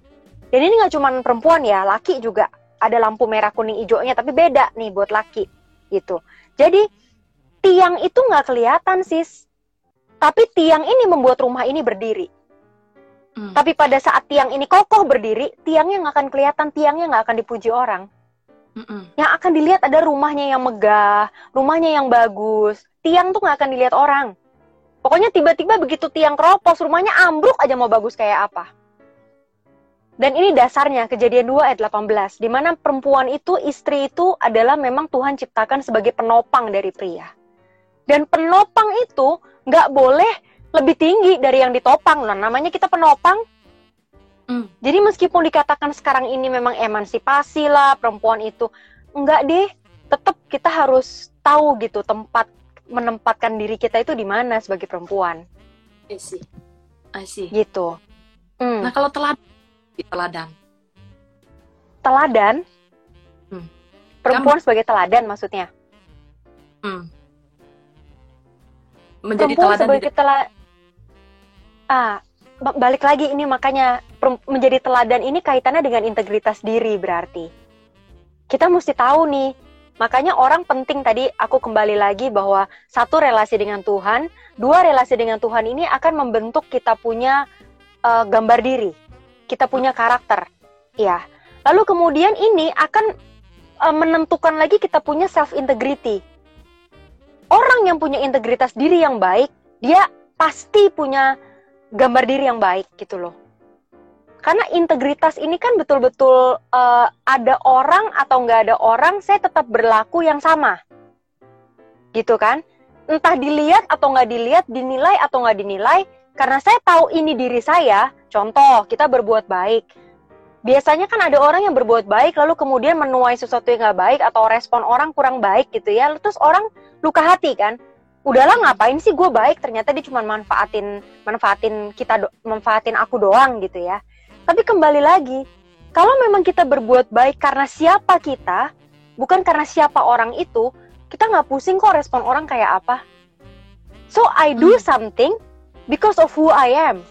Dan ini nggak cuma perempuan ya, laki juga ada lampu merah kuning hijaunya, tapi beda nih buat laki gitu. Jadi tiang itu nggak kelihatan sis, tapi tiang ini membuat rumah ini berdiri. Hmm. Tapi pada saat tiang ini kokoh berdiri, tiangnya nggak akan kelihatan, tiangnya nggak akan dipuji orang. Mm-mm. Yang akan dilihat ada rumahnya yang megah, rumahnya yang bagus. Tiang tuh nggak akan dilihat orang. Pokoknya tiba-tiba begitu tiang keropos, rumahnya ambruk aja mau bagus kayak apa. Dan ini dasarnya kejadian 2 ayat 18, di mana perempuan itu, istri itu adalah memang Tuhan ciptakan sebagai penopang dari pria. Dan penopang itu nggak boleh lebih tinggi dari yang ditopang. Nah, namanya kita penopang. Hmm. Jadi meskipun dikatakan sekarang ini memang emansipasi lah perempuan itu, enggak deh. Tetap kita harus tahu gitu tempat menempatkan diri kita itu di mana sebagai perempuan I see. I see. gitu. Hmm. Nah, kalau teladan, teladan. teladan. Hmm. Perempuan sebagai teladan maksudnya. Hmm. Menjadi perempuan teladan sebagai di tela- ah ba- balik lagi ini makanya menjadi teladan ini kaitannya dengan integritas diri berarti. Kita mesti tahu nih makanya orang penting tadi aku kembali lagi bahwa satu relasi dengan Tuhan dua relasi dengan Tuhan ini akan membentuk kita punya eh, gambar diri kita punya karakter ya lalu kemudian ini akan eh, menentukan lagi kita punya self integrity orang yang punya integritas diri yang baik, dia pasti punya gambar diri yang baik gitu loh. Karena integritas ini kan betul-betul eh, ada orang atau nggak ada orang, saya tetap berlaku yang sama, gitu kan? Entah dilihat atau nggak dilihat, dinilai atau nggak dinilai, karena saya tahu ini diri saya. Contoh, kita berbuat baik. Biasanya kan ada orang yang berbuat baik, lalu kemudian menuai sesuatu yang nggak baik atau respon orang kurang baik gitu ya. Terus orang luka hati kan udahlah ngapain sih gue baik? Ternyata dia cuma manfaatin manfaatin kita do- manfaatin aku doang gitu ya. Tapi kembali lagi kalau memang kita berbuat baik karena siapa kita bukan karena siapa orang itu kita nggak pusing kok respon orang kayak apa. So I do Hmm. something because of who I am.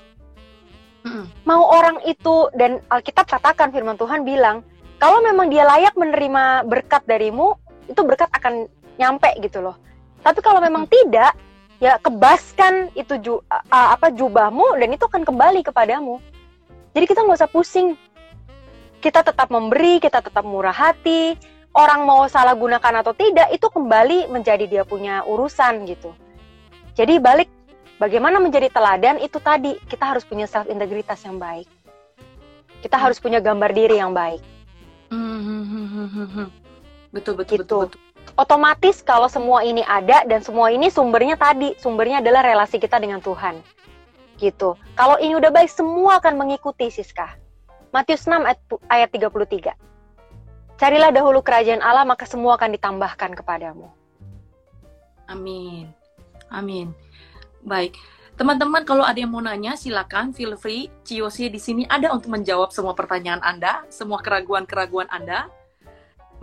Mm-mm. mau orang itu dan Alkitab katakan firman Tuhan bilang kalau memang dia layak menerima berkat darimu itu berkat akan nyampe gitu loh tapi kalau memang tidak ya kebaskan itu ju, a- apa jubahmu dan itu akan kembali kepadamu jadi kita nggak usah pusing kita tetap memberi kita tetap murah hati orang mau salah gunakan atau tidak itu kembali menjadi dia punya urusan gitu jadi balik bagaimana menjadi teladan itu tadi kita harus punya self integritas yang baik kita harus punya gambar diri yang baik Hmm. Betul betul Gitu. betul betul. Otomatis kalau semua ini ada dan semua ini sumbernya tadi sumbernya adalah relasi kita dengan Tuhan gitu kalau ini udah baik semua akan mengikuti Siska Matius 6 ayat, ayat 33 carilah dahulu kerajaan Allah maka semua akan ditambahkan kepadamu Amin. Amin. Baik. Teman-teman kalau ada yang mau nanya silakan feel free. Ciyosi di sini ada untuk menjawab semua pertanyaan Anda, semua keraguan-keraguan Anda.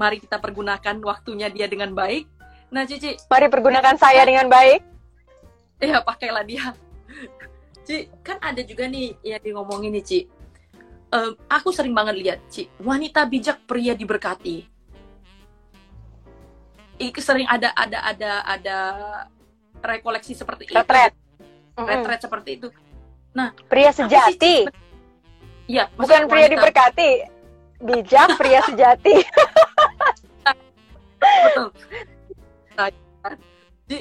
Mari kita pergunakan waktunya dia dengan baik. Nah, Cici, mari pergunakan saya dengan baik ya pakailah dia. Ci, kan ada juga nih yang di ngomongin nih, Ci. Em, aku sering banget lihat, Ci, wanita bijak pria diberkati. Itu sering ada ada ada ada rekoleksi seperti itu. retret. Retret seperti itu. pria Apa sih, sejati? Iya, bukan pria wanita- diberkati bijak pria sejati betul. Ci,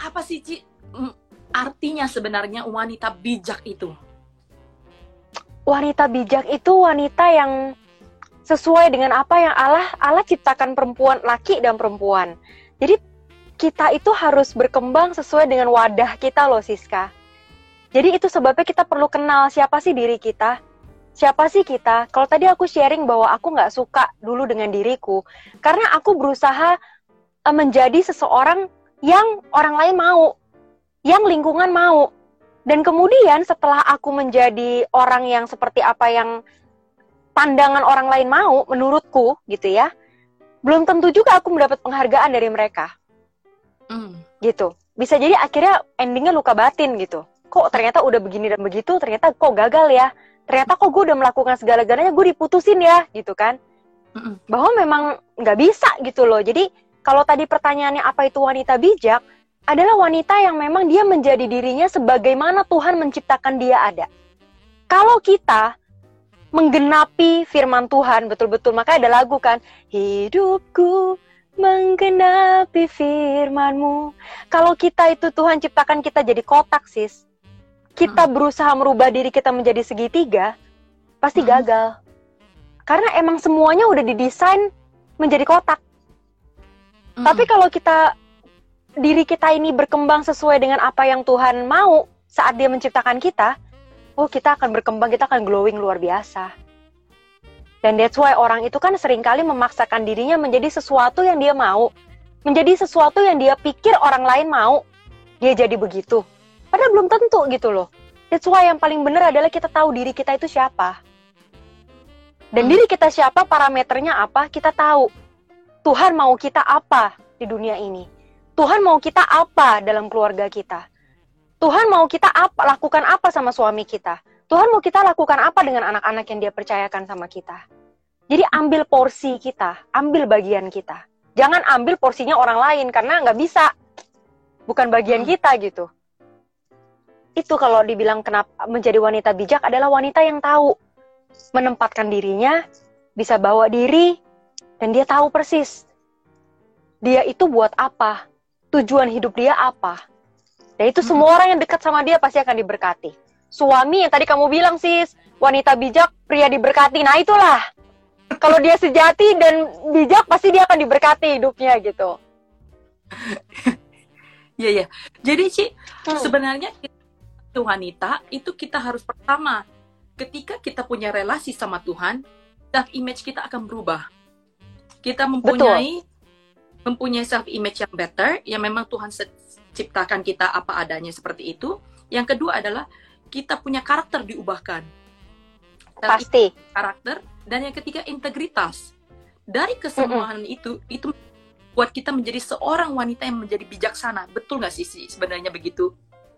apa sih, Ci? Artinya sebenarnya wanita bijak itu. wanita bijak itu wanita yang sesuai dengan apa yang Allah Allah ciptakan perempuan laki dan perempuan. Jadi kita itu harus berkembang sesuai dengan wadah kita loh Siska. Jadi itu sebabnya kita perlu kenal siapa sih diri kita. Siapa sih kita? Kalau tadi aku sharing bahwa aku nggak suka dulu dengan diriku, karena aku berusaha eh, menjadi seseorang yang orang lain mau, yang lingkungan mau. Dan kemudian setelah aku menjadi orang yang seperti apa yang pandangan orang lain mau, menurutku gitu ya, belum tentu juga aku mendapat penghargaan dari mereka. Hmm. Gitu. Bisa jadi akhirnya endingnya luka batin gitu. Kok ternyata udah begini dan begitu, ternyata kok gagal ya. Ternyata kok gue udah melakukan segala-galanya, gue diputusin ya, gitu kan. Mm-mm. Bahwa memang nggak bisa gitu loh. Jadi kalau tadi pertanyaannya apa itu wanita bijak, adalah wanita yang memang dia menjadi dirinya sebagaimana Tuhan menciptakan dia ada. Kalau kita menggenapi firman Tuhan betul-betul, maka ada lagu kan, hidupku menggenapi firmanmu. Kalau kita itu Tuhan ciptakan kita jadi kotak sis, kita berusaha merubah diri kita menjadi segitiga, pasti Hmm. gagal. Karena emang semuanya udah didesain menjadi kotak. Tapi kalau kita diri kita ini berkembang sesuai dengan apa yang Tuhan mau saat Dia menciptakan kita, oh kita akan berkembang, kita akan glowing luar biasa. Dan that's why orang itu kan sering kali memaksakan dirinya menjadi sesuatu yang dia mau, menjadi sesuatu yang dia pikir orang lain mau, dia jadi begitu. Padahal belum tentu gitu loh. That's why yang paling benar adalah kita tahu diri kita itu siapa. Dan Hmm. diri kita siapa, parameternya apa, kita tahu. Tuhan mau kita apa di dunia ini. Tuhan mau kita apa dalam keluarga kita. Tuhan mau kita apa, lakukan apa sama suami kita. Tuhan mau kita lakukan apa dengan anak-anak yang dia percayakan sama kita. Jadi ambil porsi kita, ambil bagian kita. Jangan ambil porsinya orang lain karena nggak bisa. Bukan bagian Hmm. kita gitu. Itu kalau dibilang kenapa menjadi wanita bijak adalah wanita yang tahu menempatkan dirinya, bisa bawa diri, dan dia tahu persis dia itu buat apa, tujuan hidup dia apa. Dan itu semua orang yang dekat sama dia pasti akan diberkati. Suami yang tadi kamu bilang sis, wanita bijak, pria diberkati. Nah itulah, kalau dia sejati dan bijak pasti dia akan diberkati hidupnya gitu. Iya, iya. Jadi, Ci, Hmm. sebenarnya itu wanita itu kita harus pertama ketika kita punya relasi sama Tuhan, self image kita akan berubah. Kita mempunyai mempunyai self image yang better, yang memang Tuhan ciptakan kita apa adanya seperti itu. Yang kedua adalah kita punya karakter diubahkan. Self Pasti. karakter dan yang ketiga integritas. Dari kesemuaan itu itu buat kita menjadi seorang wanita yang menjadi bijaksana. Betul nggak sih sebenarnya begitu?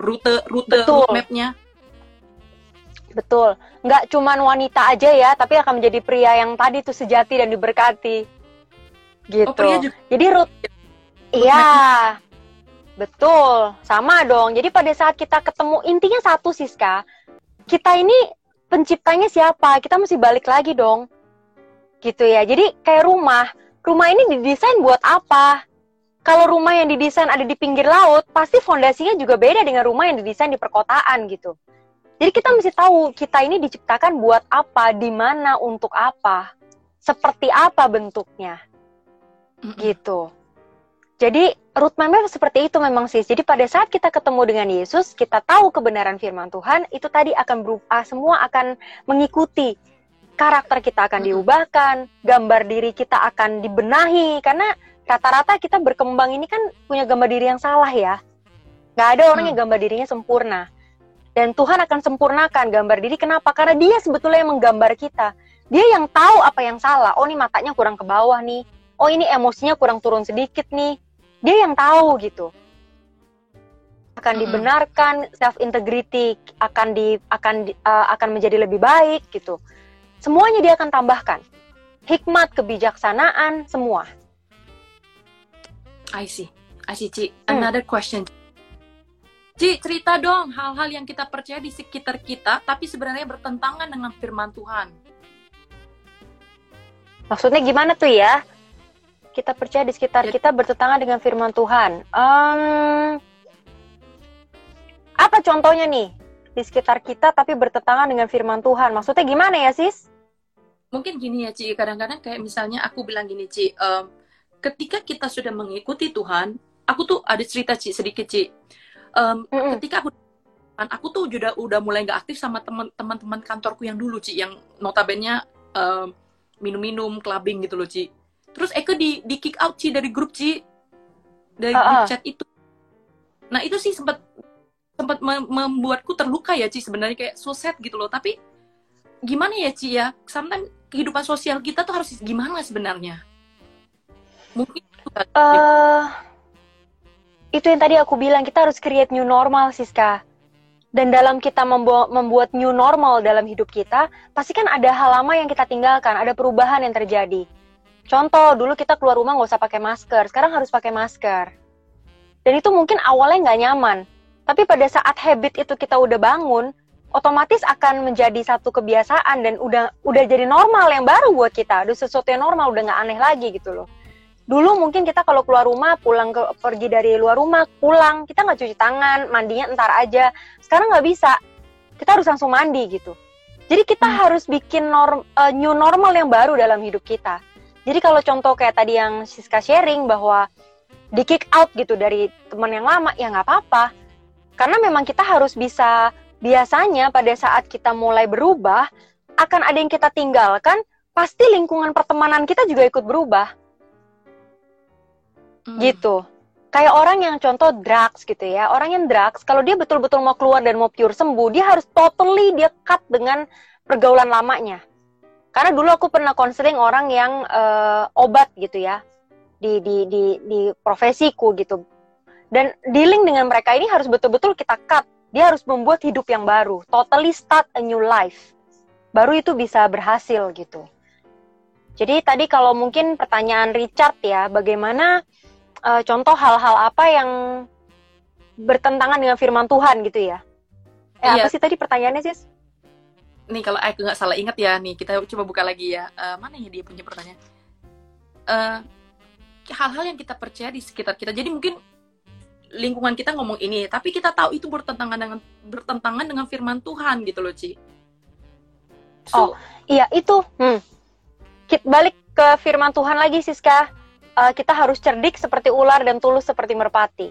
Rute rute Betul. roadmap-nya. Betul. Nggak cuman wanita aja ya, tapi akan menjadi pria yang tadi tuh sejati dan diberkati. Gitu. Oh, pria juga. Jadi Ruth, iya, betul, sama dong. Jadi pada saat kita ketemu, intinya satu Siska, kita ini penciptanya siapa? Kita mesti balik lagi dong, gitu ya. Jadi kayak rumah, rumah ini didesain buat apa? Kalau rumah yang didesain ada di pinggir laut, pasti fondasinya juga beda dengan rumah yang didesain di perkotaan gitu. Jadi kita mesti tahu kita ini diciptakan buat apa, di mana, untuk apa, seperti apa bentuknya gitu. Jadi root map seperti itu memang sih. Jadi pada saat kita ketemu dengan Yesus, kita tahu kebenaran firman Tuhan, itu tadi akan berubah, semua akan mengikuti. Karakter kita akan diubahkan, gambar diri kita akan dibenahi karena rata-rata kita berkembang ini kan punya gambar diri yang salah ya. Gak ada orang Hmm. yang gambar dirinya sempurna. Dan Tuhan akan sempurnakan gambar diri. Kenapa? Karena dia sebetulnya yang menggambar kita. Dia yang tahu apa yang salah. Oh, ini matanya kurang ke bawah nih. Oh, ini emosinya kurang turun sedikit nih. Dia yang tahu gitu. Akan Mm-mm. dibenarkan self integrity akan di akan uh, akan menjadi lebih baik gitu. Semuanya dia akan tambahkan. Hikmat, kebijaksanaan, semua. I see. I see, Ci. Hmm. Another question. Ci, cerita dong hal-hal yang kita percaya di sekitar kita, tapi sebenarnya bertentangan dengan firman Tuhan. Maksudnya gimana tuh ya? Kita percaya di sekitar Ya. kita bertentangan dengan firman Tuhan. Em, apa contohnya nih? Di sekitar kita tapi bertentangan dengan firman Tuhan. Maksudnya gimana ya, Sis? mungkin gini ya Ci kadang-kadang kayak misalnya aku bilang gini Ci em, ketika kita sudah mengikuti Tuhan aku tuh ada cerita Ci sedikit Ci. Mm-mm. ketika aku aku tuh udah udah mulai nggak aktif sama teman-teman kantorku yang dulu Ci yang notabene em, minum-minum clubbing gitu loh Ci. Terus Eke di di kick out Ci dari grup Ci. Dari grup Ah, ah. chat itu. Nah itu sih sempat sempat mem- membuatku terluka ya Ci sebenarnya kayak so sad gitu loh. Tapi gimana ya Ci ya? Sometimes kehidupan sosial kita tuh harus gimana sebenarnya mungkin eh itu yang tadi aku bilang kita harus create new normal Siska. Dan dalam kita membu- membuat new normal dalam hidup kita pasti kan ada hal lama yang kita tinggalkan ada perubahan yang terjadi. Contoh dulu kita keluar rumah nggak usah pakai masker sekarang harus pakai masker. Dan itu mungkin awalnya nggak nyaman. Tapi pada saat habit itu kita udah bangun otomatis akan menjadi satu kebiasaan dan udah udah jadi normal yang baru buat kita. Udah sesuatu yang normal udah nggak aneh lagi gitu loh dulu mungkin kita kalau keluar rumah pulang ke pergi dari luar rumah pulang. Kita nggak cuci tangan mandinya entar aja. Sekarang nggak bisa. Kita harus langsung mandi gitu. Jadi kita Hmm. harus bikin norm, eh, new normal yang baru dalam hidup kita. Jadi kalau contoh kayak tadi yang Siska sharing bahwa di kick out gitu dari teman yang lama ya nggak apa-apa. Karena memang kita harus bisa biasanya pada saat kita mulai berubah akan ada yang kita tinggalkan pasti lingkungan pertemanan kita juga ikut berubah Hmm. gitu. Kayak orang yang contoh drugs gitu ya. Orang yang drugs kalau dia betul-betul mau keluar dan mau pure sembuh, dia harus totally dia cut dengan pergaulan lamanya. Karena dulu aku pernah konseling orang yang eh, obat gitu ya di di di di profesiku gitu. Dan dealing dengan mereka ini harus betul-betul kita cut. Dia harus membuat hidup yang baru, totally start a new life. Baru itu bisa berhasil gitu. Jadi tadi kalau mungkin pertanyaan Richard ya, bagaimana eh, contoh hal-hal apa yang bertentangan dengan firman Tuhan gitu ya? Eh, Iya. apa sih tadi pertanyaannya sis? nih kalau aku nggak salah ingat ya nih kita coba buka lagi ya Eh, mana ya dia punya pertanyaan Eh, hal-hal yang kita percaya di sekitar kita jadi mungkin lingkungan kita ngomong ini tapi kita tahu itu bertentangan dengan bertentangan dengan firman Tuhan gitu loh Ci So, Oh. Iya itu. Hmm. Kita balik ke firman Tuhan lagi Siska. Eh, kita harus cerdik seperti ular dan tulus seperti merpati.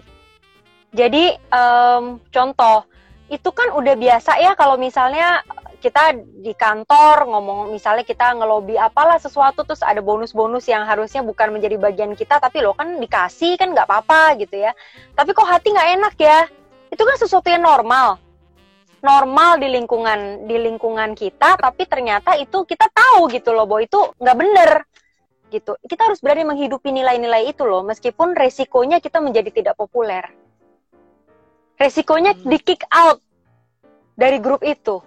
Jadi em, contoh itu kan udah biasa ya kalau misalnya kita di kantor ngomong misalnya kita ngelobi apalah sesuatu terus ada bonus-bonus yang harusnya bukan menjadi bagian kita tapi lo kan dikasih kan nggak apa-apa gitu ya. Tapi kok hati nggak enak ya? Itu kan sesuatu yang normal. Normal di lingkungan di lingkungan kita tapi ternyata itu kita tahu gitu loh bahwa itu nggak bener gitu. Kita harus berani menghidupi nilai-nilai itu loh. Meskipun resikonya kita menjadi tidak populer. Resikonya Hmm. di kick out dari grup itu.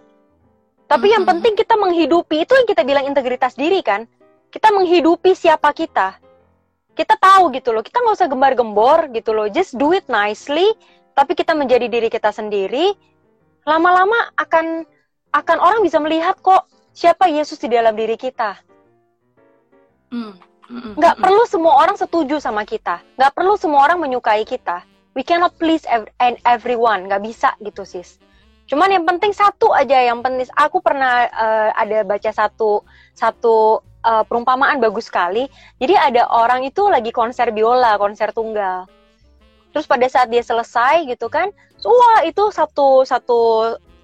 Tapi yang Mhm. penting kita menghidupi itu yang kita bilang integritas diri kan. Kita menghidupi siapa kita. Kita tahu gitu loh. Kita nggak usah gembar-gembor gitu loh. Just do it nicely tapi kita menjadi diri kita sendiri. Lama-lama akan akan orang bisa melihat kok siapa Yesus di dalam diri kita. Mm, mm, mm, Nggak perlu semua orang setuju sama kita. Nggak perlu semua orang menyukai kita. We cannot please ev- and everyone. Nggak bisa gitu sis. Cuman yang penting satu aja yang penting. Aku pernah eh, ada baca satu satu eh, perumpamaan bagus sekali. Jadi ada orang itu lagi konser biola, konser tunggal. Terus pada saat dia selesai gitu kan, wah itu satu satu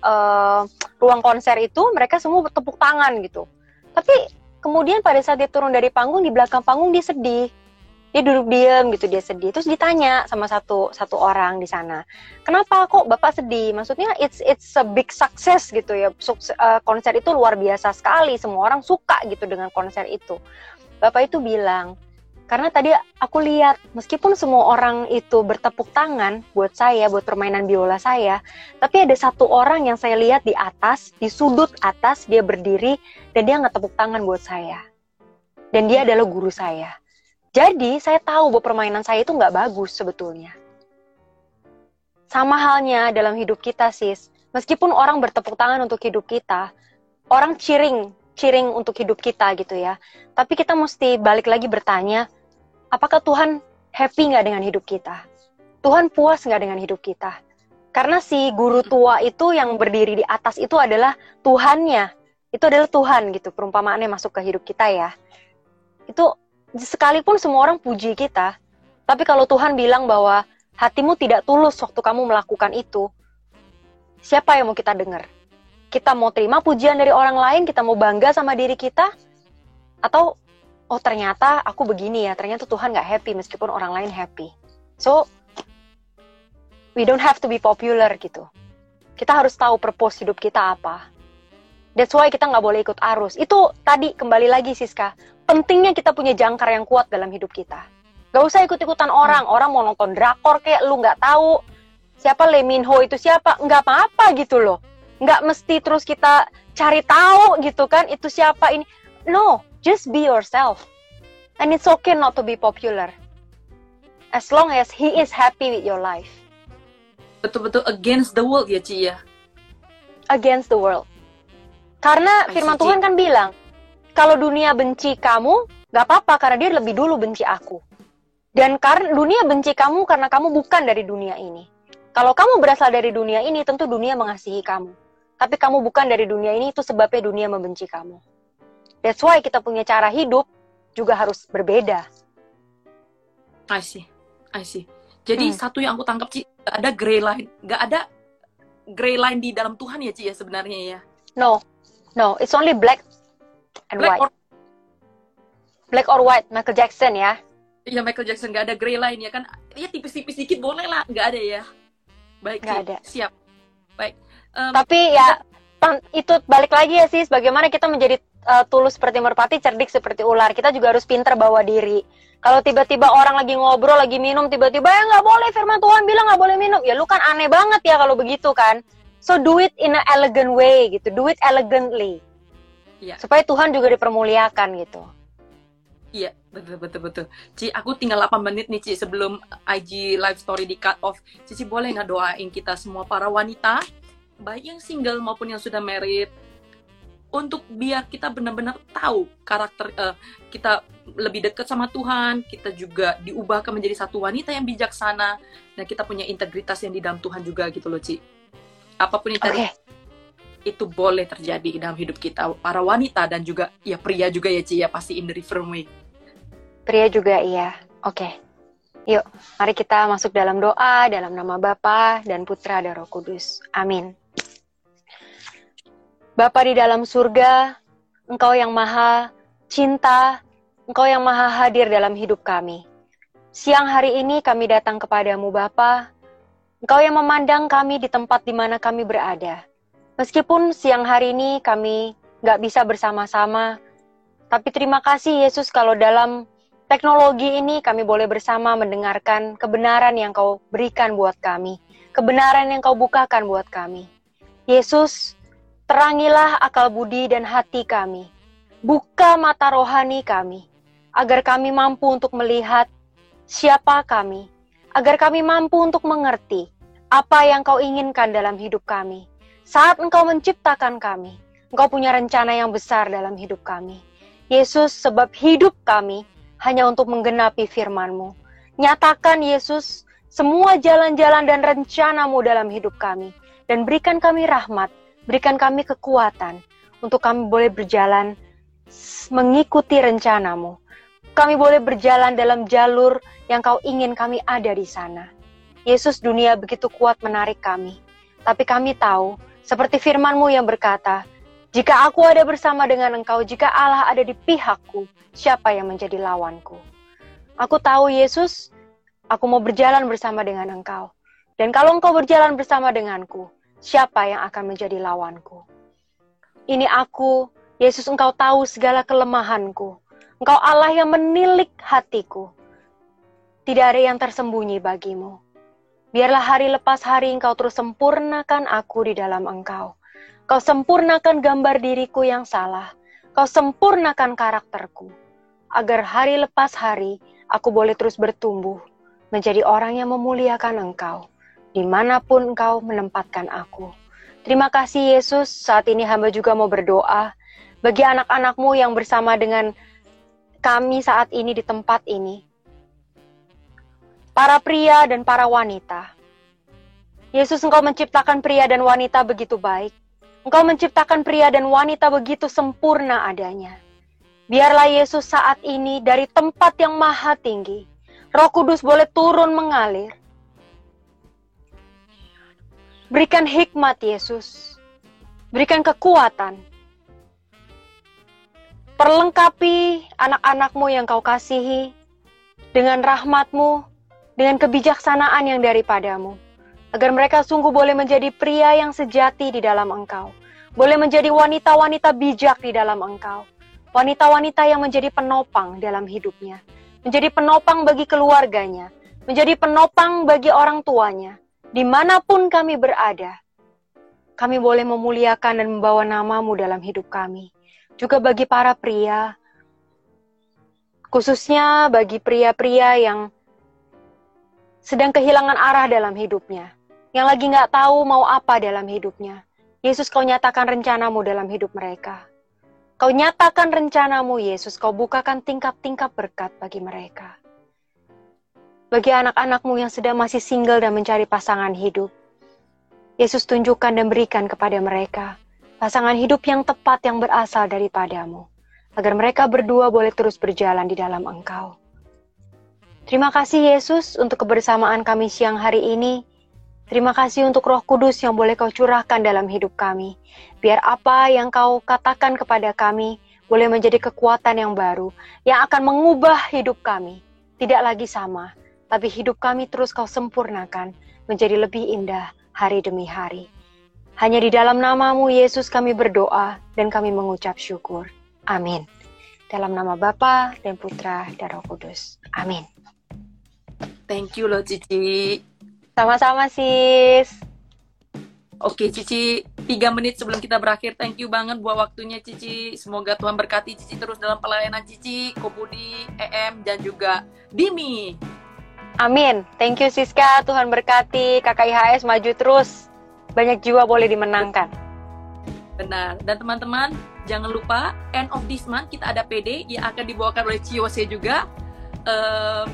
eh, ruang konser itu mereka semua bertepuk tangan gitu. Tapi kemudian pada saat dia turun dari panggung di belakang panggung dia sedih. Dia duduk diam gitu dia sedih. Terus ditanya sama satu satu orang di sana, kenapa kok bapak sedih? Maksudnya it's it's a big success gitu ya. Sukse- eh, konser itu luar biasa sekali. Semua orang suka gitu dengan konser itu. Bapak itu bilang, karena tadi aku lihat meskipun semua orang itu bertepuk tangan buat saya, buat permainan biola saya, tapi ada satu orang yang saya lihat di atas, di sudut atas dia berdiri dan dia nggak tepuk tangan buat saya. Dan dia adalah guru saya. Jadi saya tahu bahwa permainan saya itu nggak bagus sebetulnya. Sama halnya dalam hidup kita sis. Meskipun orang bertepuk tangan untuk hidup kita, orang cheering, cheering untuk hidup kita gitu ya. Tapi kita mesti balik lagi bertanya, apakah Tuhan happy nggak dengan hidup kita? Tuhan puas nggak dengan hidup kita? Karena si guru tua itu yang berdiri di atas itu adalah Tuhannya, itu adalah Tuhan gitu perumpamaannya masuk ke hidup kita ya itu sekalipun semua orang puji kita tapi kalau Tuhan bilang bahwa hatimu tidak tulus waktu kamu melakukan itu siapa yang mau kita dengar kita mau terima pujian dari orang lain kita mau bangga sama diri kita atau oh ternyata aku begini ya ternyata Tuhan nggak happy meskipun orang lain happy so we don't have to be popular gitu kita harus tahu purpose hidup kita apa that's why kita nggak boleh ikut arus itu tadi kembali lagi Siska pentingnya kita punya jangkar yang kuat dalam hidup kita Gak usah ikut-ikutan orang. Orang mau nonton drakor kayak lu nggak tahu siapa Lee Min Ho itu siapa. Nggak apa-apa gitu loh. Nggak mesti terus kita cari tahu gitu kan itu siapa ini. No, just be yourself. And it's okay not to be popular. As long as he is happy with your life. Betul-betul against the world ya Ci ya. Against the world. Karena I firman see. Tuhan kan bilang, kalau dunia benci kamu, nggak apa-apa karena dia lebih dulu benci aku. Dan karena dunia benci kamu karena kamu bukan dari dunia ini. Kalau kamu berasal dari dunia ini, tentu dunia mengasihi kamu. Tapi kamu bukan dari dunia ini, itu sebabnya dunia membenci kamu. That's why kita punya cara hidup juga harus berbeda. I see. I see. Jadi Hmm. satu yang aku tangkap Ci, nggak ada gray line. Nggak ada gray line di dalam Tuhan ya Ci ya sebenarnya ya. No, no, it's only black and Black white. or Black or white, Michael Jackson ya. ya Michael Jackson nggak ada gray line ya kan? Ya tipis-tipis dikit boleh lah, nggak ada ya. Baik, Ci. ada. Siap. Baik. Em, Tapi ya pan- itu balik lagi ya sis, bagaimana kita menjadi uh, tulus seperti merpati, cerdik seperti ular. Kita juga harus pintar bawa diri. Kalau tiba-tiba orang lagi ngobrol, lagi minum, tiba-tiba ya nggak boleh firman Tuhan bilang nggak boleh minum. Ya lu kan aneh banget ya kalau begitu kan. So do it in a elegant way gitu, do it elegantly. Iya. Supaya Tuhan juga dipermuliakan gitu. Iya, betul betul betul. Ci, aku tinggal 8 menit nih Ci sebelum IG live story di cut off. Cici boleh nggak doain kita semua para wanita, baik yang single maupun yang sudah married, untuk biar kita benar-benar tahu karakter eh, kita lebih dekat sama Tuhan, kita juga diubahkan menjadi satu wanita yang bijaksana, dan kita punya integritas yang di dalam Tuhan juga gitu loh Ci. Apa pun Oke, tadi itu boleh terjadi dalam hidup kita para wanita dan juga ya pria juga ya Ci ya pasti in the different way. pria juga iya. Oke. Yuk, mari kita masuk dalam doa dalam nama Bapa dan Putra dan Roh Kudus. Amin. Bapa di dalam surga, Engkau yang maha cinta, Engkau yang maha hadir dalam hidup kami. Siang hari ini kami datang kepadamu Bapa, Engkau yang memandang kami di tempat di mana kami berada. Meskipun siang hari ini kami nggak bisa bersama-sama, tapi terima kasih Yesus kalau dalam teknologi ini kami boleh bersama mendengarkan kebenaran yang kau berikan buat kami. Kebenaran yang kau bukakan buat kami. Yesus, terangilah akal budi dan hati kami. Buka mata rohani kami. Agar kami mampu untuk melihat siapa kami. Agar kami mampu untuk mengerti apa yang kau inginkan dalam hidup kami. Saat engkau menciptakan kami, engkau punya rencana yang besar dalam hidup kami. Yesus, sebab hidup kami hanya untuk menggenapi firman-Mu. Nyatakan Yesus semua jalan-jalan dan rencanamu dalam hidup kami. Dan berikan kami rahmat, berikan kami kekuatan untuk kami boleh berjalan mengikuti rencanamu. Kami boleh berjalan dalam jalur yang kau ingin kami ada di sana. Yesus dunia begitu kuat menarik kami. Tapi kami tahu, seperti firman-Mu yang berkata, jika aku ada bersama dengan engkau, jika Allah ada di pihakku, siapa yang menjadi lawanku? Aku tahu Yesus, aku mau berjalan bersama dengan engkau. Dan kalau engkau berjalan bersama denganku, siapa yang akan menjadi lawanku? Ini aku, Yesus engkau tahu segala kelemahanku. Engkau Allah yang menilik hatiku. Tidak ada yang tersembunyi bagimu. Biarlah hari lepas hari engkau terus sempurnakan aku di dalam engkau. Kau sempurnakan gambar diriku yang salah. Kau sempurnakan karakterku. Agar hari lepas hari aku boleh terus bertumbuh menjadi orang yang memuliakan engkau. Di mana pun engkau menempatkan aku. Terima kasih Yesus, saat ini hamba juga mau berdoa bagi anak-anakmu yang bersama dengan kami saat ini di tempat ini. Para pria dan para wanita. Yesus engkau menciptakan pria dan wanita begitu baik. Engkau menciptakan pria dan wanita begitu sempurna adanya. Biarlah Yesus saat ini dari tempat yang maha tinggi, Roh Kudus boleh turun mengalir. Berikan hikmat Yesus, berikan kekuatan. Perlengkapi anak-anakmu yang kau kasihi dengan rahmatmu, dengan kebijaksanaan yang daripadamu agar mereka sungguh boleh menjadi pria yang sejati di dalam Engkau, boleh menjadi wanita-wanita bijak di dalam Engkau, wanita-wanita yang menjadi penopang dalam hidupnya, menjadi penopang bagi keluarganya, menjadi penopang bagi orang tuanya, di mana pun kami berada. Kami boleh memuliakan dan membawa namamu dalam hidup kami. Juga bagi para pria, khususnya bagi pria-pria yang sedang kehilangan arah dalam hidupnya yang lagi nggak tahu mau apa dalam hidupnya. Yesus, kau nyatakan rencanamu dalam hidup mereka. Kau nyatakan rencanamu, Yesus. Kau bukakan tingkap-tingkap berkat bagi mereka. Bagi anak-anakmu yang sedang masih single dan mencari pasangan hidup, Yesus tunjukkan dan berikan kepada mereka pasangan hidup yang tepat yang berasal daripadamu, agar mereka berdua boleh terus berjalan di dalam Engkau. Terima kasih Yesus untuk kebersamaan kami siang hari ini. Terima kasih untuk roh kudus yang boleh kau curahkan dalam hidup kami. Biar apa yang kau katakan kepada kami boleh menjadi kekuatan yang baru yang akan mengubah hidup kami. Tidak lagi sama, tapi hidup kami terus kau sempurnakan menjadi lebih indah hari demi hari. Hanya di dalam namamu Yesus kami berdoa dan kami mengucap syukur. Amin. Dalam nama Bapa dan Putra dan Roh Kudus. Amin. Thank you loh Cici. Sama-sama sis. Oke Cici, tiga menit sebelum kita berakhir, thank you banget buat waktunya Cici. Semoga Tuhan berkati Cici terus dalam pelayanan Cici, Kobudi, EM, dan juga Dimi. Amin. Thank you Siska, Tuhan berkati. Kakak IHS maju terus. Banyak jiwa boleh dimenangkan. Benar. Dan teman-teman, jangan lupa end of this month kita ada PD yang akan dibawakan oleh Ciose juga. Uh,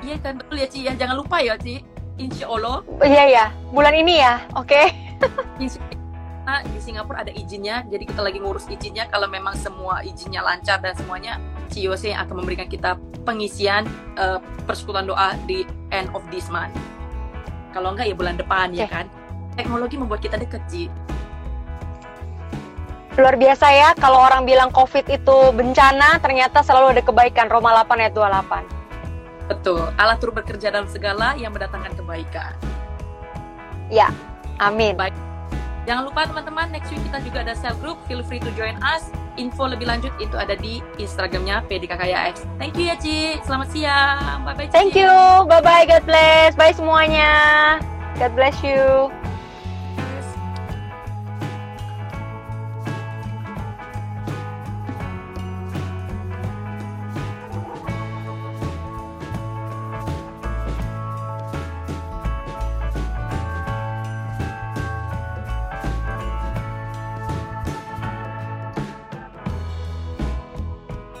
iya kan betul ya Ci ya. Jangan lupa ya Ci insya Allah iya ya bulan ini ya oke okay. Nah, di Singapura ada izinnya jadi kita lagi ngurus izinnya kalau memang semua izinnya lancar dan semuanya CIOC yang akan memberikan kita pengisian uh, persekutuan doa di end of this month kalau enggak ya bulan depan okay. ya kan teknologi membuat kita deket Ci luar biasa ya kalau orang bilang covid itu bencana ternyata selalu ada kebaikan Roma 8 ayat 28 Betul. Allah turut bekerja dalam segala yang mendatangkan kebaikan. Ya, amin. Baik. Jangan lupa teman-teman, next week kita juga ada sel group. Feel free to join us. Info lebih lanjut itu ada di Instagramnya PDKKYX. Thank you ya Ci. Selamat siang. Bye-bye Thank you. Bye-bye. God bless. Bye semuanya. God bless you.